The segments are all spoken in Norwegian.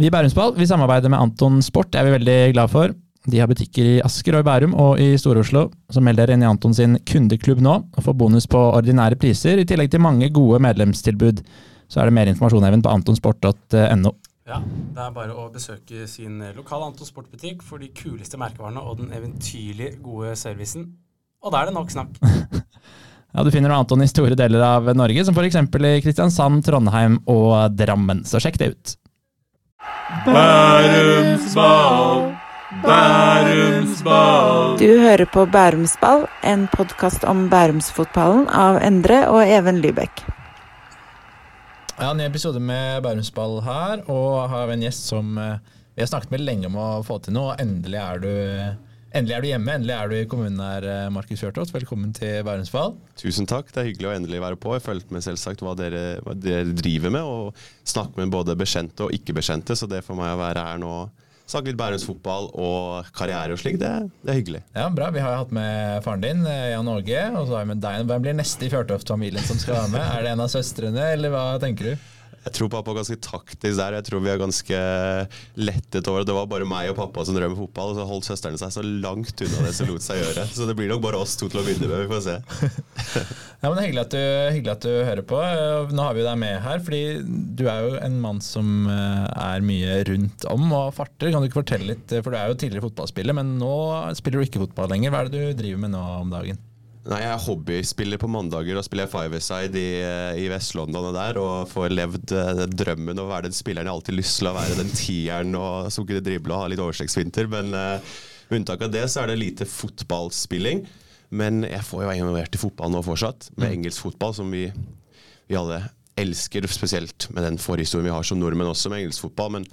Vi i Bærumsball vi samarbeider med Anton Sport, det er vi veldig glad for. De har butikker i Asker og i Bærum og i Stor-Oslo. Så meld dere inn i Anton sin kundeklubb nå og få bonus på ordinære priser, i tillegg til mange gode medlemstilbud. Så er det mer informasjon Even, på antonsport.no. Ja, Det er bare å besøke sin lokale Anton Sportbutikk for de kuleste merkevarene og den eventyrlig gode servicen. Og da er det nok snakk. ja, Du finner Anton i store deler av Norge, som f.eks. i Kristiansand, Trondheim og Drammen. Så sjekk det ut. Bærumsball, Bærumsball. Du hører på Bærumsball, en podkast om bærumsfotballen av Endre og Even Lybekk. Ja, Ny episode med Bærumsball her, og har en gjest som eh, vi har snakket med lenge om å få til noe. Endelig er du Endelig er du hjemme, endelig er du i kommunen her, eh, Markus Fjørtoft. Velkommen til Bærumsfall. Tusen takk, det er hyggelig å endelig være på. Jeg fulgte med selvsagt hva dere, hva dere driver med, og snakke med både bekjente og ikke-bekjente, så det for meg å være her nå Snakke litt Bærumsfotball og karriere og slik, det, det, er hyggelig. Ja, Bra. Vi har hatt med faren din, eh, Jan Åge, og så har vi med deg. Hvem blir neste i Fjørtoft-familien som skal være med? Er det en av søstrene, eller hva tenker du? Jeg tror pappa er ganske taktisk der. Jeg tror vi er ganske lettet over det. var bare meg og pappa som drev med fotball, og så holdt søsteren seg så langt unna det som lot seg gjøre. Så det blir nok bare oss to til å begynne med. Vi får se. ja, men hyggelig at, du, hyggelig at, du, hører på. Nå har vi deg med her, fordi du er jo en mann som eh, er mye rundt om og farter. Kan du ikke fortelle litt, for du er jo tidligere fotballspiller, men nå spiller du ikke fotball lenger. Hva er det du driver med nå om dagen? Nei, Jeg er hobbyspiller på mandager. Da spiller five-a-side i, eh, i Vest-London og der, og får levd uh, drømmen å være den spilleren jeg alltid lyst til å være. Den tieren og, som kunne drible og ha litt oversiktsvinter. Men uh, med unntak av det så er det lite fotballspilling. Men jeg får jo være involvert i fotball nå fortsatt, med mm. engelsk fotball, som vi, vi alle elsker. Spesielt med den forhistorien vi har som nordmenn også med engelsk fotball. Men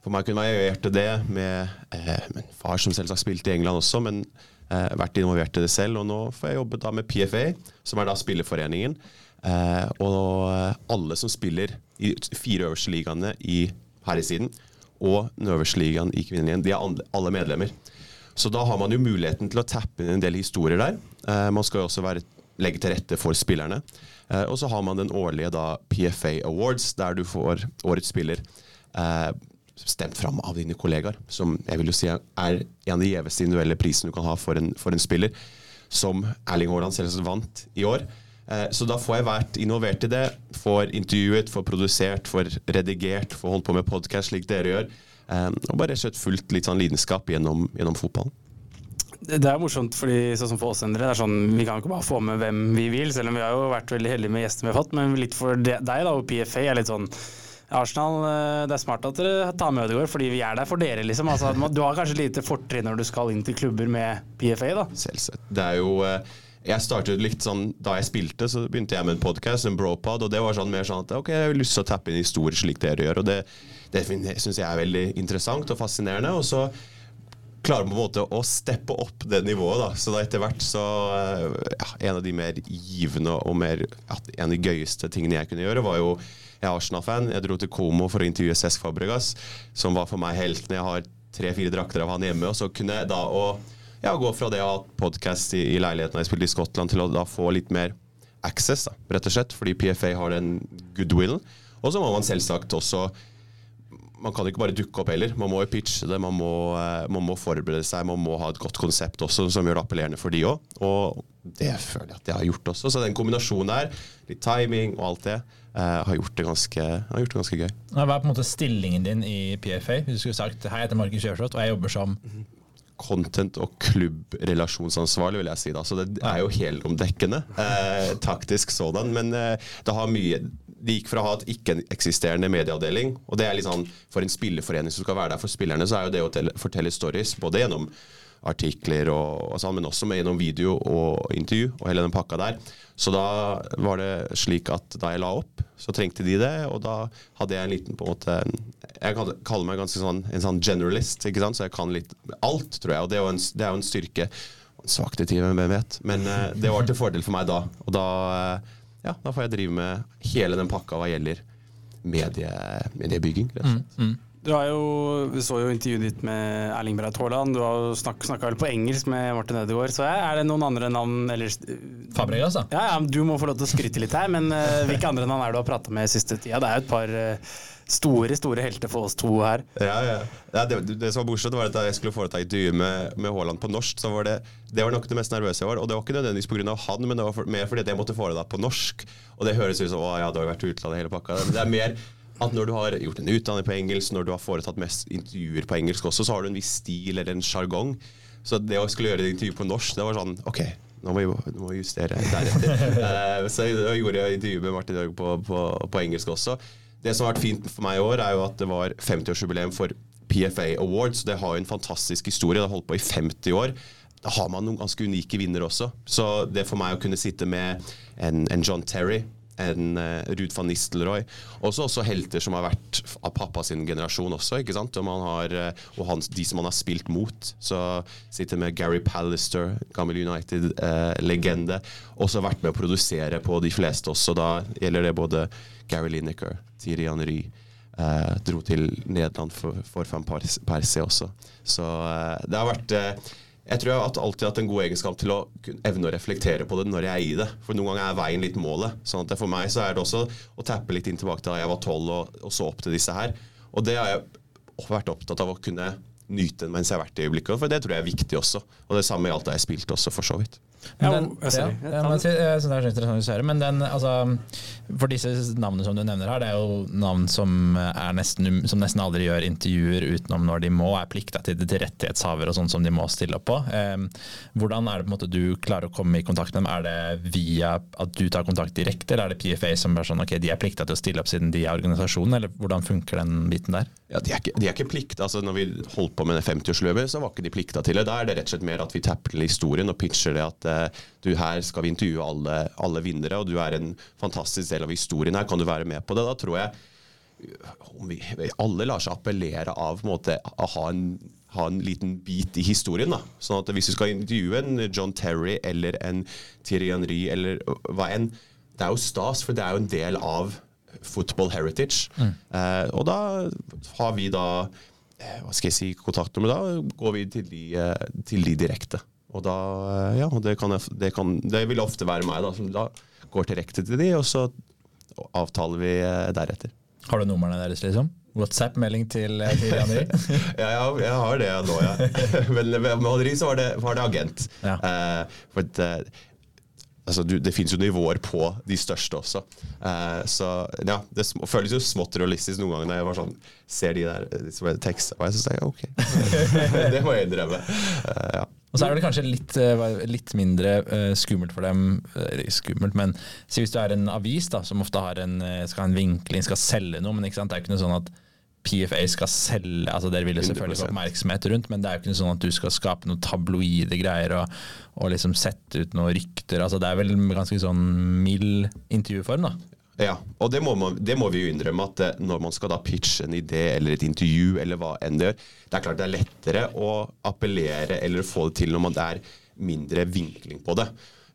for meg kunne være involvert i det med eh, min far, som selvsagt spilte i England også. men eh, vært involvert i det selv. Og nå får jeg jobbe da med PFA, som er da spillerforeningen. Eh, og alle som spiller i fire øverste ligaene i herresiden og den øverste ligaen i kvinneligaen, de er alle medlemmer. Så da har man jo muligheten til å tappe inn en del historier der. Eh, man skal jo også være, legge til rette for spillerne. Eh, og så har man den årlige da PFA Awards, der du får årets spiller. Stemt fram av dine kollegaer, som jeg vil jo si er en av de gjeveste individuelle prisene du kan ha for en, for en spiller, som Erling Haaland selvsagt vant i år. Eh, så da får jeg vært involvert i det. Får intervjuet, får produsert, får redigert, får holdt på med podkast slik dere gjør. Eh, og bare rett fulgt litt sånn lidenskap gjennom, gjennom fotballen. Det er morsomt, fordi sånn som for oss Endre, det er sånn, vi kan ikke bare få med hvem vi vil, selv om vi har jo vært veldig heldige med gjestene vi har fått. Men litt for deg, da, og PFA er litt sånn Arsenal, eh, det er smart at dere tar med Ødegaard, fordi vi er der for dere, liksom. Altså, du har kanskje lite fortrinn når du skal inn til klubber med PFA, da? Selvsagt. Det er jo eh, jeg startet litt sånn, Da jeg spilte, så begynte jeg med en podkast, en bropod, og det var sånn mer sånn at ok, jeg har lyst til å tappe inn historier slik dere gjør. og Det, det syns jeg er veldig interessant og fascinerende. og så klarer på en måte å steppe opp det nivået. da, Så da etter hvert så eh, ja, En av de mer givende og mer, ja, en av de gøyeste tingene jeg kunne gjøre, var jo jeg er Arsenal-fan. Jeg dro til Como for å intervjue Cesc Fabregas, som var for meg helten. Jeg har tre-fire drakter av han hjemme. Og så kunne jeg da å ja, gå fra det å ha podkast i, i, leiligheten jeg spilte i Skottland, til å da få litt mer access, da, rett og slett. Fordi PFA har den goodwillen. Og så må man selvsagt også man kan ikke bare dukke opp heller. Man må jo pitche det, man må, eh, man må, forberede seg, man må ha et godt konsept også som gjør det appellerende for de òg. Og det føler jeg at jeg har gjort også. Så den kombinasjonen der, litt timing og alt det, har, gjort det ganske, har gjort det ganske gøy. Hva er på en måte stillingen din i PFA? Hvis du skulle sagt hei, jeg heter Markus Kjørsått, og jeg jobber som Content- og klubbrelasjonsansvarlig, vil jeg si. da, Så det er jo helomdekkende. Eh, taktisk sådan. Men eh, det har mye det gikk fra å ha et ikke-eksisterende medieavdeling, og det er litt sånn for en spillerforening som skal være der for spillerne, så er jo det å fortelle stories, både gjennom artikler og, og sånn, men også med gjennom video og intervju og hele den pakka der. Så da var det slik at da jeg la opp, så trengte de det, og da hadde jeg en liten på en måte Jeg kaller meg ganske sånn en sånn generalist, ikke sant, så jeg kan litt alt, tror jeg, og det er jo en, det er jo en styrke. Svakt i til hvem vet, men uh, det var til fordel for meg da. Og da, uh, ja, da får jeg drive med hele den pakka hva gjelder medie, mediebygging. rett og slett. Mm, mm. Du har jo, vi så jo intervjuet ditt med Erling Braut Haaland. Du har snakka vel på engelsk med Martin Ødegaard. Så er det noen andre navn eller, Fabregas, da? Ja, ja, Du må få lov til å skryte litt her, men uh, hvilke andre navn er det du har prata med siste tida? Det er jo et par uh, store store helter for oss to her. Ja, ja. ja det, det, som var morsomt, var at da jeg skulle foreta intervju med, med Haaland på norsk, så var det det var nok det mest nervøse jeg var. Og det var ikke nødvendigvis pga. han, men det var for, mer fordi jeg måtte foreta på norsk. Og det høres ut som å ja, du har vært i utlandet hele pakka. Men det er mer at når du har gjort en utdanning på engelsk, når du har foretatt mest intervjuer på engelsk også, så har du en viss stil eller en sjargong. Så det å skulle gjøre et intervju på norsk, det var sånn OK, nå må vi, nå må vi justere deretter. uh, så jeg gjorde jeg intervju med Martin Høeg på, på, på, engelsk også. Det som har vært fint for meg i år, er jo at det var 50-årsjubileum for PFA Awards. Det har jo en fantastisk historie. Det har holdt på i 50 år. Da har man noen ganske unike vinnere også. Så det for meg å kunne sitte med en, en John Terry enn uh, Ruud van Nistelrooy. Også, også helter som har vært av pappa sin generasjon også, ikke sant? Og, har, uh, og han, de som han har spilt mot. Så sitter med Gary Pallister, gammel United-legende. Uh, også vært med å produsere på de fleste også. Da gjelder det både Gary Lineker, Thierry Henry. Uh, dro til Nederland for, for Van Persie også. Så det har vært jeg tror jeg har alltid hatt en god egenskap til å evne å reflektere på det når jeg er i det. For noen ganger er veien litt målet. sånn at For meg så er det også å tappe litt inn tilbake til da jeg var tolv og, og, så opp til disse her. Og det har jeg vært opptatt av å kunne nyte mens jeg har vært i øyeblikket. For det tror jeg er viktig også. Og det samme gjaldt da jeg spilte også, for så vidt. Men den, ja, ja, men, jeg synes det er interessant å høre, men den, altså, for disse navnene som du nevner her, det er jo navn som, nesten, um, som nesten aldri gjør intervjuer utenom når de må, er plikta til, til rettighetshaver og sånn som de må stille opp på. Eh, hvordan er det på en måte du klarer å komme i kontakt med dem? Er det via at du tar kontakt direkte, eller er det PFA som er sånn ok, de er plikta til å stille opp siden de er organisasjonen, eller hvordan funker den biten der? Ja, De er ikke, de er ikke plikta. Altså, når vi holdt på med det 50-årsløpet, så var ikke de plikta til det. Da er det rett og slett mer at vi tapper historien og pitcher det at du her skal vi intervjue alle, alle vinnere, og du er en fantastisk del av historien her. Kan du være med på det? Da tror jeg vi, alle lar seg appellere av på en måte, å ha en, ha en liten bit i historien. da. Sånn at Hvis du skal intervjue en John Terry eller en Thierry Henry eller hva enn, det er jo stas, for det er jo en del av football heritage. Mm. Eh, og da har vi da eh, hva skal jeg si, kontaktnummer, da går vi til de, eh, til de direkte. Og da, eh, ja, det, kan jeg, det, kan, det, vil ofte være meg, da, som da går direkte til de, og så avtaler vi eh, deretter. Har du numrene deres, liksom? WhatsApp-melding til, eh, til Henri? ja, jeg, jeg, har det nå, ja. Men med Henri så var det, var det agent. Ja. Eh, for det, Altså, du, det finnes jo nivåer på de største også. Eh, så ja, Det føles jo smått realistisk noen ganger når jeg var sånn, ser de der tekstene, og jeg syns det er ok. det må jeg innrømme. Eh, ja. Og så er det kanskje litt, eh, litt mindre uh, skummelt for dem. skummelt, men hvis du er en avis da, som ofte har en, skal ha en vinkling, skal selge noe, men det er jo ikke noe sånn at PFA skal selge altså Dere vil jo selvfølgelig få oppmerksomhet rundt, men det er jo ikke noe sånn at du skal skape noen tabloide greier og, og liksom sette ut noen rykter. altså Det er vel ganske sånn mild intervjuform, da. Ja, og det må, man, det må, vi jo innrømme at eh, når man skal da pitche en idé eller et intervju eller hva enn det gjør, det er klart det er lettere å appellere eller få det til når man er mindre vinkling på det.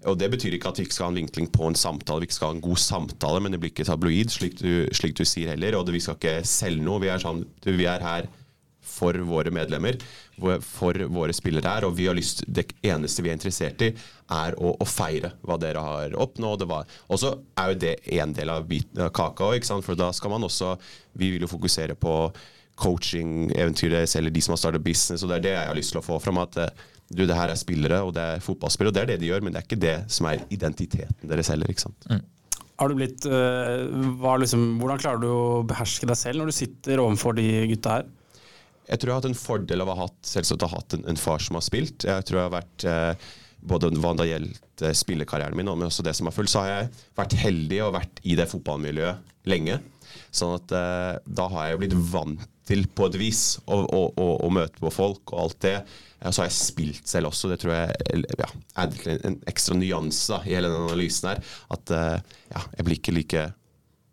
Og Det betyr ikke at vi ikke skal ha en vinkling på en samtale, vi ikke skal ha en god samtale, men det blir ikke tabloid, slik du, slik du sier heller. Og det, vi skal ikke selge noe. Vi er, sånn, vi er her for våre medlemmer, for våre spillere her. Og vi har lyst, det eneste vi er interessert i, er å, å feire hva dere har oppnådd. Og så er jo det en del av, biten, av kaka òg, for da skal man også Vi vil jo fokusere på coaching-eventyret, eller de som har startet business, og det er det jeg har lyst til å få fram. at du, det her er spillere, og det er fotballspillere, og det er det de gjør, men det er ikke det som er identiteten deres heller. ikke sant? Mm. Har du blitt, uh, liksom, hvordan klarer du å beherske deg selv når du sitter overfor de gutta her? Jeg tror jeg har hatt en fordel av å ha hatt, selvsagt ha hatt en, en, far som har spilt. Jeg tror jeg har vært eh, både hva det gjelder uh, spillekarrieren min, men også det som har fulgt, så har jeg vært heldig og vært i det fotballmiljøet lenge. Sånn at eh, da har jeg blitt vant til på et vis å, å, å, å møte på folk og alt det. Og Så har jeg spilt selv også. Det tror jeg ja, er en ekstra nyanse i hele den analysen her. At uh, ja, jeg blir ikke like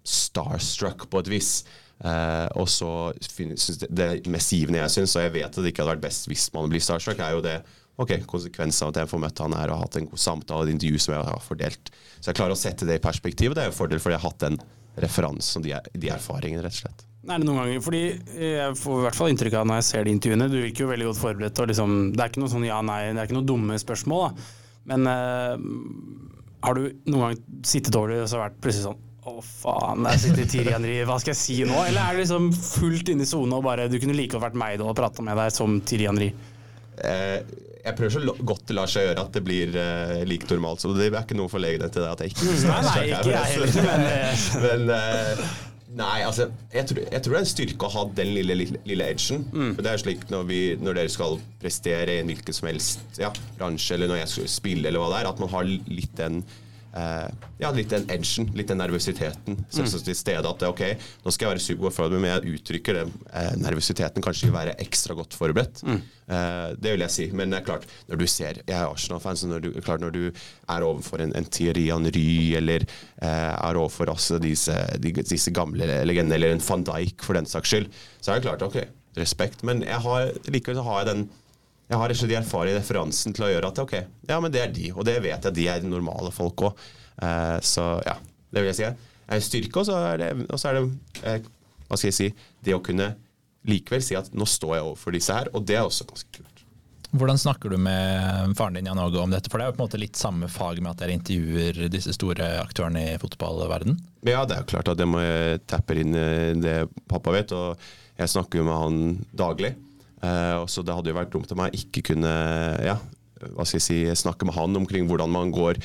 starstruck på et vis. Uh, og så synes det, det mest givende jeg syns, og jeg vet at det ikke hadde vært best hvis man blir starstruck, er jo det ok, konsekvensen av at jeg får møtt han her og hatt en god samtale, et intervju som jeg har fordelt. Så jeg klarer å sette det i perspektivet. Det er jo en fordel fordi jeg har hatt den referansen og de, de erfaringene, rett og slett. Er det noen ganger, fordi Jeg får i hvert fall inntrykk av når jeg ser de intervjuene, du virker jo veldig godt forberedt. og liksom, Det er ikke noe sånn ja-nei, det er ikke noe dumme spørsmål. da. Men uh, har du noen gang sittet over det og så vært plutselig sånn å faen, der sitter Tiri Henry, hva skal jeg si nå? Eller er det liksom fullt inne i sone og bare du kunne like godt vært meg da og prata med deg som Tiri Henry? Eh, jeg prøver så godt det lar seg gjøre at det blir eh, like normalt. Så det er ikke noe forleggenhet til det at jeg ikke Nei, nei, ikke jeg heller, men, eh. men eh, Nei, altså jeg tror, jeg tror, det er en styrke å ha den lille, lille, lille edgen. Mm. For det er slik når, vi, når, dere skal prestere i en hvilken som helst ja, bransje, eller når jeg skal spille, eller hva det er, at man har litt den ja, litt den edgen, litt den nervøsiteten. Selvsagt til stede at ok, nå skal jeg være supergodt forberedt, men jeg uttrykker den eh, nervøsiteten kanskje være ekstra godt forberedt. Mm. Eh, det vil jeg si. Men det er klart, når du ser Jeg er Arsenal-fan, så når du, klart, når du er overfor en, en Thierry Henry eller er overfor altså, disse, disse, gamle legendene, eller en van Dijk for den saks skyld, så er det klart ok, respekt. Men jeg har, likevel så har jeg den jeg har ikke de erfaring referansen til å gjøre at ok, ja, men det er de, og det vet jeg de er normale folk òg. Eh, så ja, det vil jeg si. er styrke, og så er det, så er det eh, hva skal jeg si, det å kunne likevel si at nå står jeg overfor disse her, og det er også ganske kult. Hvordan snakker du med faren din Jan Åge om dette? For det er jo på en måte litt samme fag med at dere intervjuer disse store aktørene i fotballverden? Ja, det er jo klart at jeg må tappe inn det pappa vet, og jeg snakker jo med han daglig. Uh, så det hadde jo vært dumt av meg ikke kunne ja, hva skal jeg si, snakke med han omkring hvordan man går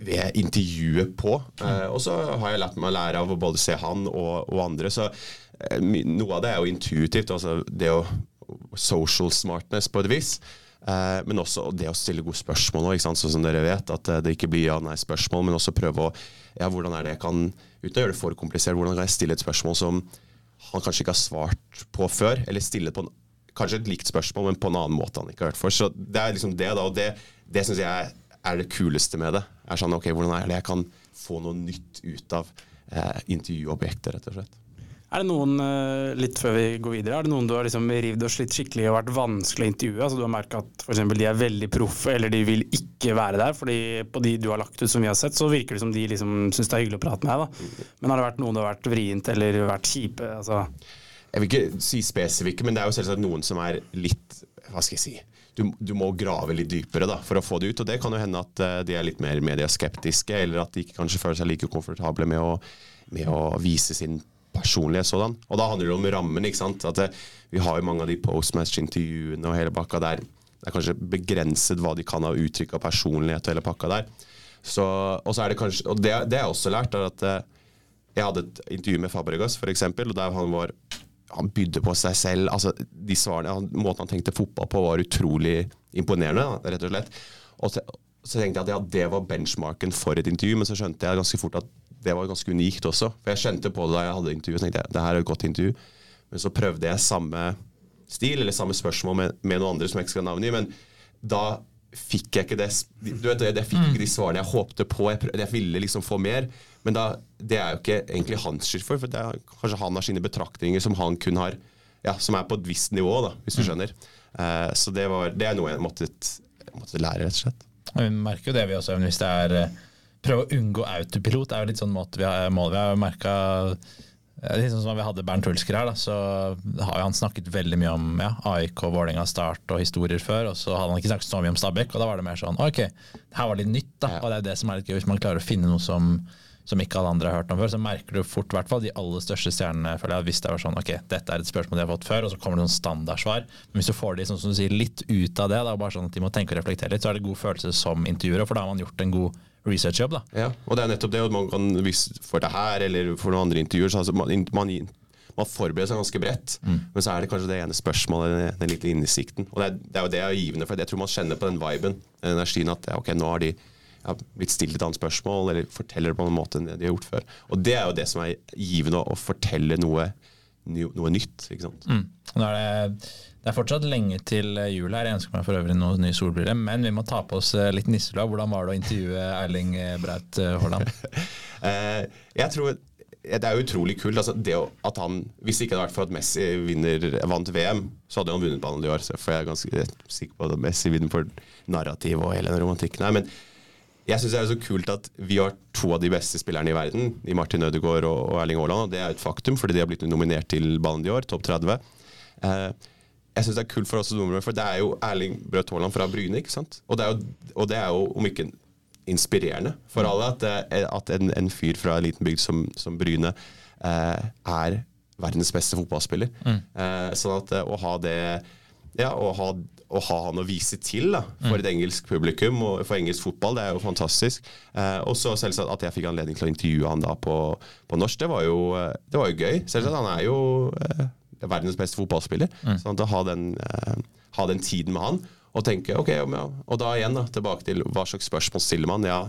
ved intervjuet på. Uh, og så har jeg lært meg å lære av å både se han og, og andre. Så uh, noe av det er jo intuitivt. altså det å Social smartness på et vis. Men også det å stille gode spørsmål sånn som dere vet. At det ikke blir ja-nei-spørsmål, men også prøve å ja, hvordan er det jeg kan, uten å gjøre det for komplisert, hvordan kan jeg stille et spørsmål som han kanskje ikke har svart på før, eller stille på en kanskje et likt spørsmål, men på en annen måte han ikke har hørt for. Så det er liksom det, da. Og det, det syns jeg er det kuleste med det. Er sånn, ok, Hvordan er det jeg kan få noe nytt ut av eh, intervjuobjektet, rett og slett. Er det noen, eh, litt før vi går videre, er det noen du har liksom rivd og slitt skikkelig og vært vanskelig å intervjue? Altså Du har merka at for de er veldig proffe, eller de vil ikke være der. fordi på de du har lagt ut som vi har sett, så virker det som de liksom syns det er hyggelig å prate med deg. da. Men har det vært noen du har vært vrient eller vært kjipe? altså... Jeg vil ikke si spesifikke, men det er jo selvsagt noen som er litt Hva skal jeg si du, du, må grave litt dypere da, for å få det ut. Og det kan jo hende at uh, de er litt mer medieskeptiske, eller at de ikke kanskje føler seg like komfortable med å, med å vise sin personlighet sådan. Og da handler det om rammen. ikke sant? At det, eh, Vi har jo mange av de postmatch-intervjuene og hele pakka der. Det er kanskje begrenset hva de kan ha uttrykk av personlighet og hele pakka der. Så, og så er det kanskje, og det, det jeg også lært, er at uh, jeg hadde et intervju med Fabregas, eksempel, og der han var han bydde på seg selv. altså de svarene, Måten han tenkte fotball på, var utrolig imponerende, rett og slett. Og så, så tenkte jeg at ja, det var benchmarken for et intervju, men så skjønte jeg ganske fort at det var ganske unikt også. For jeg skjønte på det da jeg hadde intervjuet, så tenkte jeg det her er et godt intervju. Men så prøvde jeg samme stil, eller samme spørsmål med, med noen andre som jeg ikke skal navngi. Men da fikk jeg ikke det Du vet, jeg fikk ikke de svarene jeg håpte på. Jeg, prøvde, jeg ville liksom få mer. Men da, det er jo ikke egentlig hans skyld for, for det er, kanskje han har sine betraktninger som han kun har ja, som er på et visst nivå, da, hvis du mm. skjønner. Uh, så det, var, det, er noe jeg måtte, måttet måtte, lære, rett og slett. Vi merker jo det, vi også. Hvis det er eh, Prøve å unngå autopilot er jo litt sånn måte vi har, mål vi har merka Litt sånn som vi hadde Bernt Hulsker her, da, så har jo han snakket veldig mye om ja, AIK, Vålerenga, Start og historier før, og så hadde han ikke snakket så mye om Stabæk, og da var det mer sånn ok, her var litt nytt, da. Og det er jo det som er litt gøy, hvis man klarer å finne noe som, som ikke alle andre har hørt om før, så merker du fort, hvert fall de aller største stjernene, føler jeg, hvis det var sånn ok, dette er et spørsmål de har fått før, og så kommer det noen standardsvar. Men hvis du får de sånn som du sier, litt ut av det, da, bare sånn at de må tenke og reflektere litt, så er det god følelse som intervjuer, for da har man gjort en god researchjobb. da. Ja, og det er nettopp det. man kan, hvis For det her eller for noen andre intervjuer, så altså, man, man, man forbereder seg ganske bredt. Mm. Men så er det kanskje det ene spørsmålet, den, den lille innsikten. Og det er, det er, jo det er givende, for jeg tror man kjenner på den viben, den energien, at ok, nå har de ja, blitt stilt et annet spørsmål, eller forteller det på en måte enn det de har gjort før. Og det er jo det som er givende, å fortelle noe, noe nytt. ikke sant? Mm. Er det det er fortsatt lenge til jul her. Jeg ønsker meg for øvrig noen nye solbriller. Men vi må ta på oss eh, litt nisselua. Hvordan var det å intervjue Erling Braut eh, Haaland? Eh, jeg tror det er utrolig kult. Altså, at han, hvis det ikke hadde vært for at Messi vinner, vant VM, så hadde han vunnet ballen i år. Så jeg er ganske sikker på at Messi vinner for narrativ og hele den romantikken. her. men jeg syns det er så kult at vi har to av de beste spillerne i verden, i Martin Ødegaard og, Erling Haaland. Og det er et faktum, fordi de har blitt nominert til Ballon d'Or, topp 30. Eh, jeg syns det er kult for oss nordmenn, for det er jo Erling Braut Haaland fra Bryne. ikke sant? Og det er jo, og det er jo om ikke inspirerende for alle at, at en, en fyr fra en liten bygd som, som Bryne eh, er verdens beste fotballspiller. Eh, sånn at eh, å ha det ja, å ha, å ha han å vise til da, for et engelsk publikum og for engelsk fotball, det er jo fantastisk. Eh, og så selvsagt at jeg fikk anledning til å intervjue han da på, på norsk, det var, jo, eh, det var jo gøy. Selvsagt, han er jo eh, verdens beste fotballspiller. Sånn at å ha den, eh, ha den tiden med han og tenke ok, ja, og da igjen da, tilbake til hva slags spørsmål stiller man. Ja,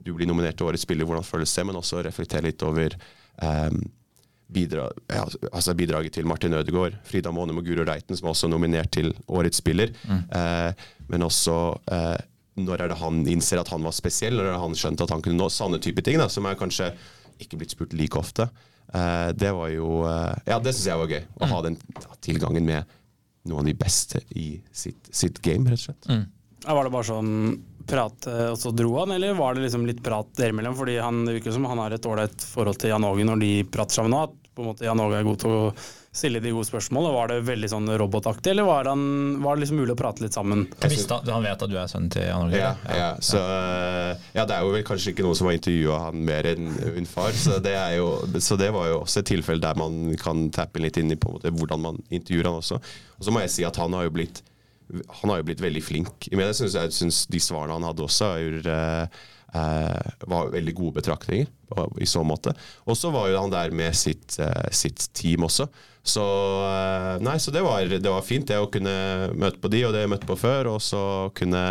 du blir nominert til Årets spiller, hvordan føles det? Men også reflektere litt over eh, bidra, ja, altså bidraget til Martin Ødegaard, Frida Månem og Guro Reiten, som er også nominert til Årets spiller. Eh, men også eh, når er det han innser at han var spesiell, når er det han skjønte at han kunne nå sanne type ting, da, som er kanskje ikke blitt spurt like ofte. Eh, det var jo eh, Ja, det syns jeg var gøy. Å ha den ja, tilgangen med noen av de beste i sitt, sitt game, rett og slett. Ja, var det bare sånn prat, eh, og så dro han, eller var det liksom litt prat dere imellom? Fordi han det virker som han har et ålreit forhold til Jan Åge når de prater sammen nå. At på en måte Jan Åge er god til å stille de gode spørsmålene. Var det veldig sånn robotaktig, eller var, han, var det liksom mulig å prate litt sammen? Visste, han vet at du er sønnen til Jan Åge? Ja, ja. Så eh, ja, det er jo vel kanskje ikke noen som har intervjua han mer enn en far, så det, er jo, så det var jo også et tilfelle der man kan tappe litt inn i på en måte hvordan man intervjuer han også. Og så må jeg si at han har jo blitt han har jo blitt veldig flink i media. Jeg syns de svarene han hadde også, er, eh, eh, var veldig gode betraktninger i så måte. Og så var jo han der med sitt, eh, sitt team også. Så eh, nei, så det var, det var fint det å kunne møte på de, og det jeg møtte på før, og så kunne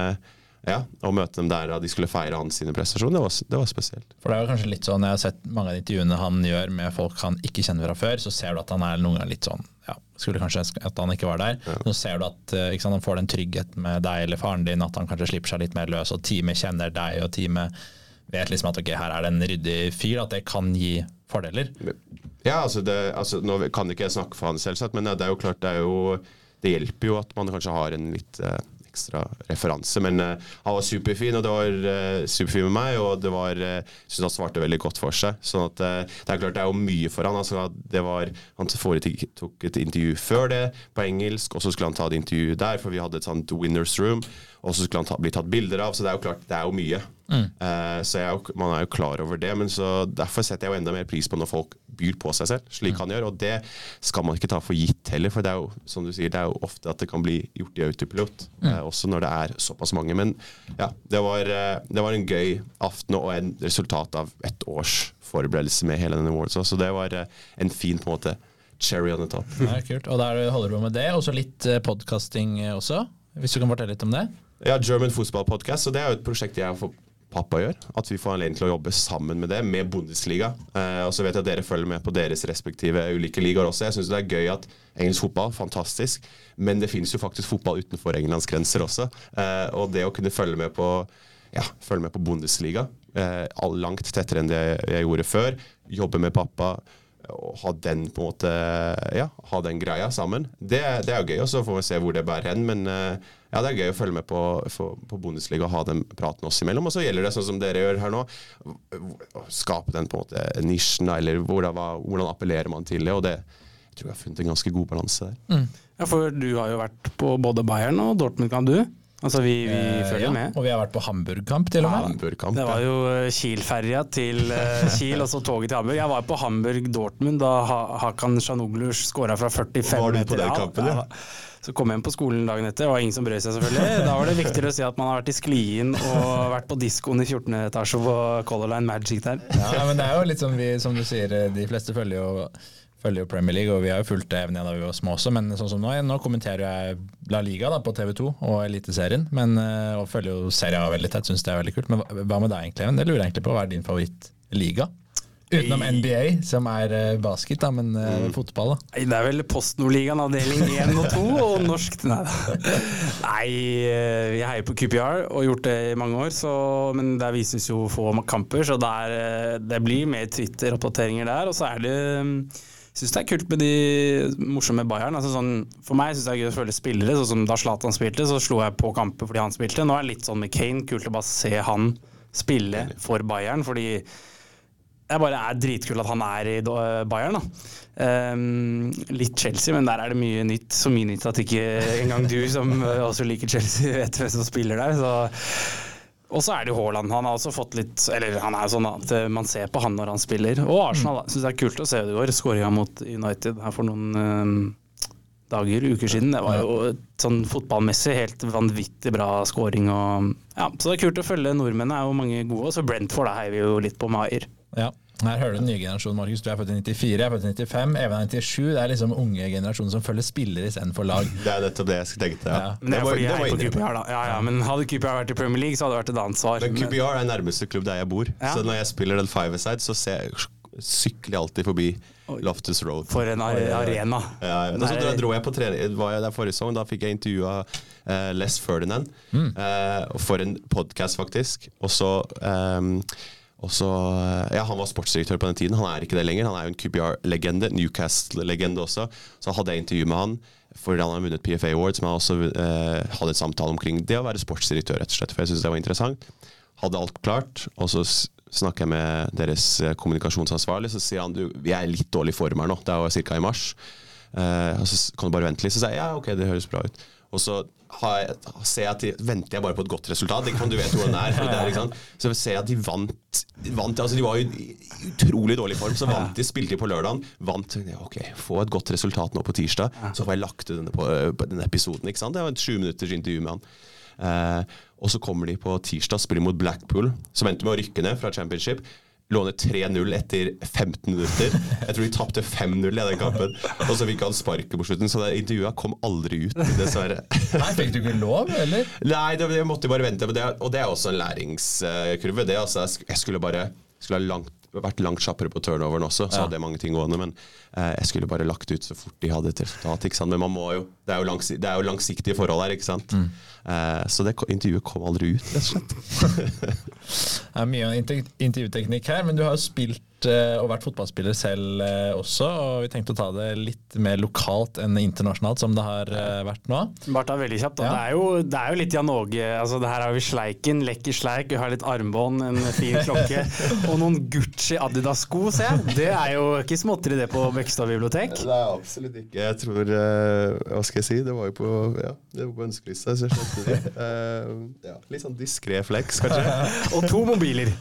ja, å møte dem der da de skulle feire hans sine prestasjoner, det var, det var spesielt. For det er jo kanskje litt sånn, Jeg har sett mange av intervjuene han gjør med folk han ikke kjenner fra før, så ser du at han er noen ganger litt sånn Skulle kanskje ønske at han ikke var der. Nå ser du at eh, sant, han får den tryggheten med deg eller faren din, at han kanskje slipper seg litt mer løs, og teamet kjenner deg, og teamet vet liksom at ok, her er det en ryddig fyr, at det kan gi fordeler. Ja, altså, det, altså Nå kan ikke jeg snakke for han selvsagt, men det er jo klart det er jo Det hjelper jo at man kanskje har en litt eh, ekstra referanse. Men uh, han var superfin, og det var uh, superfin med meg, og det var uh, synes han svarte veldig godt for seg. Sånn at det er klart det er jo mye for han. Altså, det var, han foretok et intervju før det på engelsk, og så skulle han ta et intervju der, for vi hadde et sånt winners room. Og så skulle han ta, bli tatt bilder av, så det er jo klart, det er jo mye. Eh, så er jo, man er jo klar over det, men så derfor setter jeg jo enda mer pris på når folk byr på seg selv, slik han gjør. Og det skal man ikke ta for gitt heller, for det er jo som du sier, det er jo ofte at det kan bli gjort i autopilot, eh, også når det er såpass mange. Men ja, det var, eh, det var en gøy aften og en resultat av et års forberedelse med hele denne awards. Så det var eh, en fin på en måte cherry on the top. Er kult. Og der holder du på med det, og så litt podkasting podcasting også, hvis du kan fortelle litt om det? Ja, German Football Podcast, og det er jo et prosjekt jeg og pappa gjør. At vi får anledning til å jobbe sammen med det, med Bundesliga. Eh, og så vet jeg at dere følger med på deres respektive ulike ligaer også. Jeg syns det er gøy at engelsk fotball, fantastisk, men det finnes jo faktisk fotball utenfor Englands grenser også. Eh, og det å kunne følge med på ja, følge med på Bundesliga eh, langt tettere enn det jeg gjorde før. Jobbe med pappa og ha den på en måte Ja, ha den greia sammen. Det, det er jo gøy, og så får vi se hvor det bærer hen. Men eh, ja, det er gøy å følge med på, på Bundesliga og ha den praten oss imellom. Og så gjelder det sånn som dere gjør her nå, å skape den på en måte nisjen, eller hvordan, hvordan appellerer man til det. Og det jeg tror jeg har funnet en ganske god balanse der. Ja, for du har jo vært på både Bayern og Dortmund, kan du. Altså, vi, vi Eh, følger ja, med. Og vi har vært på Hamburg-kamp, til og med. Hamburg-kamp. Det var jo eh, Kiel-ferja til eh, Kiel, og så toget til Hamburg. Jeg var på Hamburg-Dortmund da Hakan Shanoglu skåra fra 45 Var du på meter. den kampen, ja? Så kom jeg hjem på skolen dagen etter, og det var ingen som brød seg selvfølgelig. Da var det viktigere å si at man har vært i Sklien og vært på diskoen i 14. etasje på Color Line Magic der. Ja, men det er jo litt som vi, som du sier, de fleste følger jo, følger jo Premier League, og vi har jo fulgt det evnen da vi var små også, men sånn som nå, nå kommenterer jeg La Liga da, på TV2 og Eliteserien, men, eh, og følger jo serien veldig tett, syns det er veldig kult. Men hva- med deg egentlig, Even? Det lurer jeg egentlig på. Hva er din favorittliga? Utenom NBA, som er eh, basket, da, men mm. fotball, da. Det er vel PostNordligaen avdeling 1 og 2, og norsk Nei da. Nei, eh, vi heier på QPR og har gjort det i mange år, så, men der vises jo få kamper, så det, er, eh, det blir mer Twitter-oppdateringer der. Og så er det jeg syns det er kult med de morsomme Bayern. Altså sånn, for meg synes det er gøy å følge spillere. Sånn som Da Zlatan spilte, så slo jeg på kamper fordi han spilte. Nå er det litt sånn med Kane. Kult å bare se han spille for Bayern, fordi det bare er dritkult at han er i Bayern. da. Um, litt Chelsea, men der er det mye nytt. Så mye nytt at ikke engang du, som også liker Chelsea, vet hvem som spiller der. så og så er det jo Haaland. Han har også fått litt Eller han er jo sånn at man ser på han når han spiller. Og Arsenal syns det er kult å se det i år. Skåringa mot United her for noen um, dager, uker siden. Det var jo sånn fotballmessig helt vanvittig bra skåring. Ja, så det er kult å følge. Nordmennene er jo mange gode. Og så Brentford, da heier vi jo litt på Maier. Ja. Her hører du den nye generasjonen, Markus. Du er født i 94, jeg er født i 95, Even er 97. Det er liksom unge generasjoner som følger spillere istedenfor lag. Det er nettopp det jeg tenkte. Ja. ja. Men det, er fordi jeg er på QPR, da. Ja, ja, men hadde QPR vært i Premier League, så hadde det vært et annet svar. Men QPR er nærmeste klubb der jeg bor, ja. så når jeg spiller den five-a-side, så ser jeg sykler jeg alltid forbi Loftus Road. For en arena. Ja, ja. Så da dro jeg på trening var jeg der forrige sesong. Da fikk jeg intervjua uh, Les Ferdinand mm. uh, for en podkast, faktisk. Og så um, og så, eh, ja, Han var sportsdirektør på den tiden, han er ikke det lenger. Han er jo en QPR-legende, Newcastle-legende også. Så hadde jeg intervju med han, fordi han har vunnet PFA Awards, men han også eh, hadde et samtale omkring det å være sportsdirektør, rett og slett. For jeg syntes det var interessant. Hadde alt klart, og så snakker jeg med deres eh, kommunikasjonsansvarlig, så sier han du, vi er i litt dårlig form her nå, det er jo ca. i mars. Eh, og så kan du bare vente litt. Så sier jeg ja, ok, det høres bra ut. Og så jeg, ser jeg de, venter jeg bare på et godt resultat. Ikke du vet hvordan det er. Det er så ser jeg at de vant, vant altså De var jo i utrolig dårlig form, så vant de, spilte de på lørdagen. Vant. Ok, få et godt resultat nå på tirsdag, så får jeg lagt ut denne, på, på denne episoden. ikke sant? Det var et sju minutters intervju med han. Eh, og så kommer de på tirsdag, spiller mot Blackpool, som endte med å rykke ned fra championship. Låner 3-0 etter 15 minutter. Jeg tror de tapte 5-0 i den kampen. Og så fikk han sparket på slutten, så det intervjuet kom aldri ut, dessverre. Nei, Fikk du ikke lov, eller? Nei, det, jeg måtte bare vente. Det, og det er også en læringskurve. Det, altså, jeg skulle bare skulle ha langt vært langt kjappere på turnoveren også, så ja. hadde jeg mange ting gående. Men eh, jeg skulle bare lagt ut så fort de hadde et resultat. Ikke sant? Men man må jo, det er jo, langs, det er jo langsiktige forhold her, ikke sant. Mm. Eh, så det intervjuet kom aldri ut, rett og slett. det er mye intervjuteknikk her, men du har jo spilt Eh, og vært fotballspiller selv eh, også. og Vi tenkte å ta det litt mer lokalt enn internasjonalt, som det har eh, vært nå. Bare ta veldig kjapt. Ja. Det, er jo, det, er jo, litt Jan Åge. Altså, her har vi sleiken, lekker sleik, vi har litt armbånd, en fin klokke og noen Gucci Adidas-sko, ser jeg. Det er jo ikke småtteri det på Bøkstad bibliotek. Det er absolutt ikke. Jeg tror Hva skal jeg si? Det var jo på, ja, på ønskelista, så jeg skjønte det. Uh, ja, litt sånn diskré flex, kanskje. og to mobiler.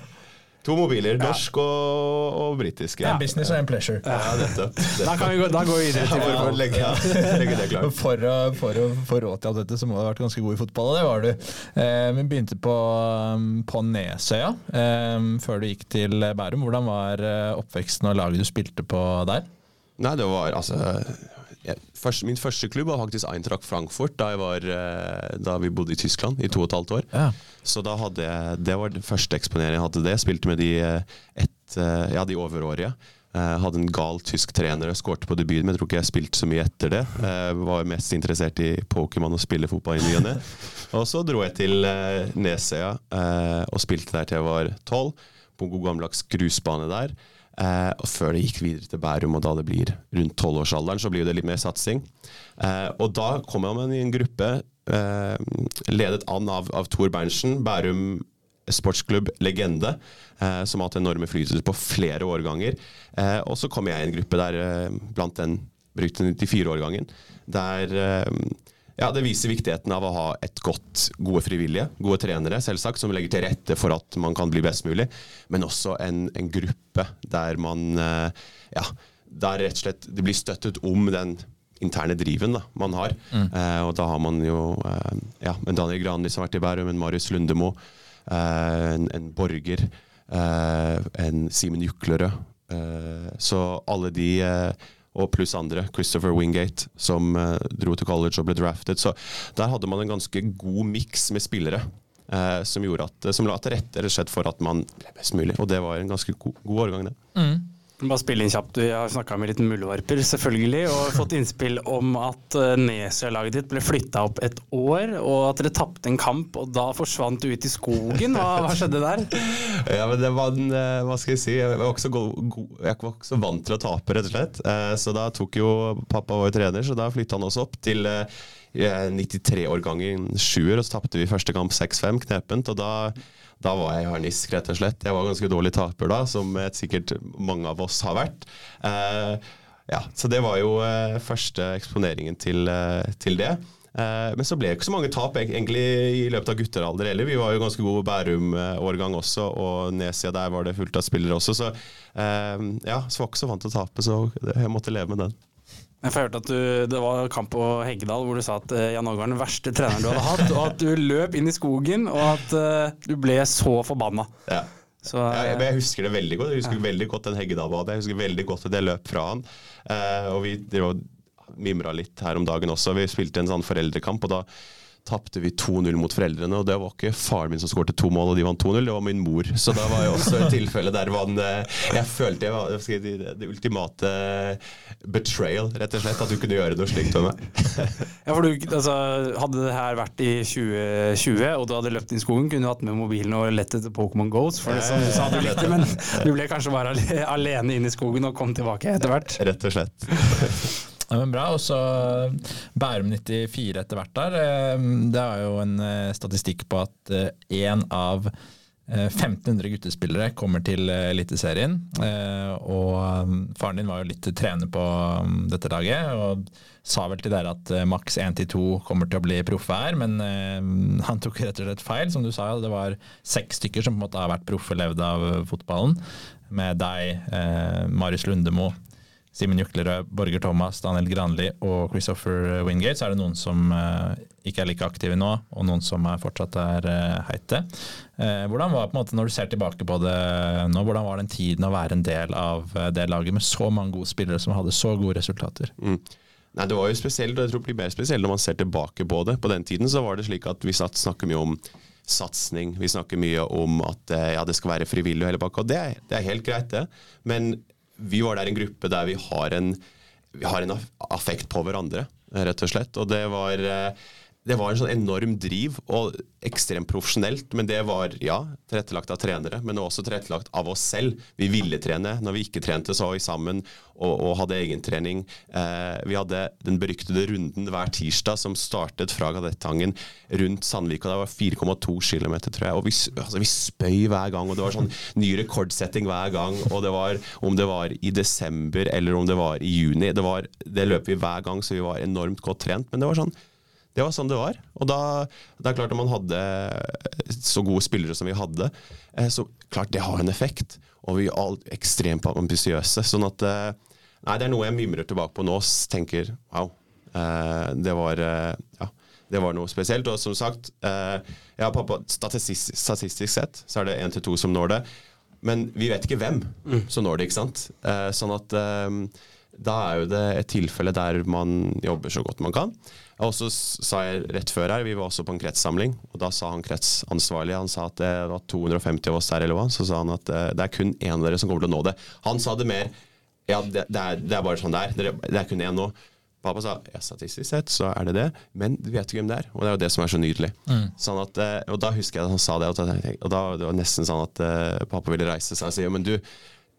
To mobiler. Norsk og, og britisk. Ja. pleasure. Ja, dette, dette. Da, kan vi gå, da går vi videre til for, å legge, legge det klart. For å, for å få råd til alt dette, så må du ha vært ganske god i fotball, og det var du. Eh, vi begynte på, um, på Nesøya eh, før du gikk til Bærum. Hvordan var eh, oppveksten og laget du spilte på der? Nei, det var altså Først, min første klubb var faktisk Eintracht Frankfurt, da, var, eh, da, vi bodde i Tyskland i to og et halvt år. Ja. Så da hadde jeg, Det var den første eksponeringen jeg hadde det. Jeg spilte med de, eh, et, eh, ja, de overårige. Jeg hadde en gal tysk trener og skårte på debuten, men jeg tror ikke jeg spilte så mye etter det. Jeg var mest interessert i Pokémon og spille fotball i ny og ne. Og så dro jeg til Nesøya og spilte der til jeg var tolv, på en god gammeldags grusbane der. Eh, og før det gikk videre til Bærum, og da det blir rundt tolvårsalderen, så blir det litt mer satsing. Eh, og da kom man i en gruppe eh, ledet an av, av Tor Berntsen, Bærum sportsklubb legende, eh, som har hatt enorme flytelser på flere årganger. Eh, og så kom jeg i en gruppe der eh, blant den brukte 94-årgangen, der ja, Det viser viktigheten av å ha et godt, gode frivillige, gode trenere, selvsagt, som legger til rette for at man kan bli best mulig, men også en, en gruppe der man eh, ja, der rett og slett det blir støttet om den interne driven da, man har. Mm. Eh, og da har man jo eh, ja, en Daniel Granli som har vært i Bærum, en Marius Lundemo, eh, en, en, Borger, eh, en Simen Juklerød. Eh, så alle de og pluss andre. Christopher Wingate, som uh, dro til college og ble drafted. Så der hadde man en ganske god miks med spillere. Uh, som, at, som la til rette for at man ble best mulig. Og det var en ganske god, god årgang, det. Mm. Bare spille inn kjapt. Jeg har snakka med litt muldvarper, selvfølgelig, og fått innspill om at eh, Nesøya-laget ditt ble flytta opp et år, og at dere tapte en kamp, og da forsvant du ut i skogen. Hva, hva skjedde der? Ja, men det var en, eh, Hva skal jeg si? Jeg var ikke så, go vant til å tape, rett og slett. Eh, så da tok jo Pappa jo trener, så da flytta han oss opp til 93-årgangen sjuer, og så tapte vi første kamp 6-5, knepent. og da Da var jeg i harnisk, rett og slett. Jeg var ganske dårlig taper da, som sikkert mange av oss har vært. Eh, ja, Så det var jo eh, første eksponeringen til, eh, til det. Eh, men så ble det ikke så mange tap egentlig i løpet av gutteralder heller. Vi var jo ganske gode Bærum-årgang også, og nedsida der var det fullt av spillere også. Så eh, ja, så var ikke så vant til å tape, så jeg måtte leve med den. Jeg hørte at du, Det var kamp på Heggedal hvor du sa at uh, Jan Åge var den verste treneren du hadde hatt, og at du løp inn i skogen, og at uh, du ble så forbanna. Ja. Så, ja, jeg, husker det veldig godt. Jeg husker ja. veldig godt den Heggedal var Jeg husker veldig godt at jeg løp fra han. og vi mimra litt her om dagen også. Vi spilte en sånn foreldrekamp, og da tapte vi 2-0 mot foreldrene. Og det var ikke faren min som skåret to mål, og de vant 2-0, det var min mor. Så da var jeg også et tilfelle der man eh, Jeg følte jeg var det, det, ultimate betrayal, rett og slett. At du kunne gjøre noe slikt med meg. ja, for du, altså, hadde det her vært i 2020, og du hadde løpt inn i skogen, kunne du hatt med mobilen og lett etter Pokémon Goes, for det som du sa du likte, men du ble kanskje bare alene inn i skogen og kom tilbake etter hvert? Rett og slett. Ja, men bra. Og så Bærum 94 etter hvert der. Eh, det er jo en eh, statistikk på at én eh, av 1500 guttespillere kommer til Eliteserien. Og faren din var jo litt trener på um, dette laget, og sa vel til dere at maks 1-2 kommer til å bli proffe her, men han tok rett og slett feil. Som du sa, det var seks stykker som på en måte har vært proffe levd av fotballen. Med deg, Marius Lundemo, Simen Juklerød, Borger Thomas, Daniel Granli og Christopher Wingate, så er det noen som uh, ikke er like aktive nå, og noen som er fortsatt er uh, heite. Uh, hvordan var på en måte, Når du ser tilbake på det nå, hvordan var den tiden å være en del av det laget med så mange gode spillere som hadde så gode resultater? Mm. Nei, Det var jo spesielt, og jeg tror det blir mer spesielt når man ser tilbake på det. På den tiden så var det slik at vi snakker mye om satsing, vi snakker mye om at ja, det skal være frivillig og hele pakka. Det, det er helt greit, det. Men vi var der en gruppe der vi har en, vi har en affekt på hverandre, rett og slett. Og det var eh, det var en sånn enorm driv, og ekstremt profesjonelt. Men det var ja, tilrettelagt av trenere, men også tilrettelagt av oss selv. Vi ville trene. Når vi ikke trente, så var vi sammen og, og hadde egentrening. Eh, vi hadde den beryktede runden hver tirsdag som startet fra Kadettangen rundt Sandvika. Det var 4,2 km, tror jeg. Og vi, altså, vi, spøy hver gang. og Det var sånn ny rekordsetting hver gang. og det var Om det var i desember eller om det var i juni. Det, var, det løp vi hver gang, så vi var enormt godt trent. Men det var sånn det var sånn det var. Og da, det er klart at man hadde så gode spillere som vi hadde, eh, så klart det har en effekt. Og vi er all ekstremt ambisiøse. Sånn at eh, Nei, det er noe jeg mimrer tilbake på nå og tenker wow. Eh, det var ja, det var noe spesielt. Og som sagt, ja, pappa, statistisk, statistisk, sett så er det én til to som når det. Men vi vet ikke hvem mm. som når det, ikke sant. sånn at da er jo det et tilfelle der man jobber så godt man kan. Og så sa jeg rett før her, Vi var også på en kretssamling, og da sa han kretsansvarlig han sa at det var 250 av oss der, eller hva. Så sa han at eh, det er kun én av dere som kommer til å nå det. Han sa det mer Ja, det, det, er, det er, bare sånn det er. Det er kun én nå. Pappa sa ja, statistisk sett så er det det, men du vet ikke hvem det er. Og det er jo det som er så nydelig. Mm. Sånn at, eh, og da husker jeg at han sa det, og da, og da det var nesten sånn at uh, pappa ville reise seg og si ja, men du,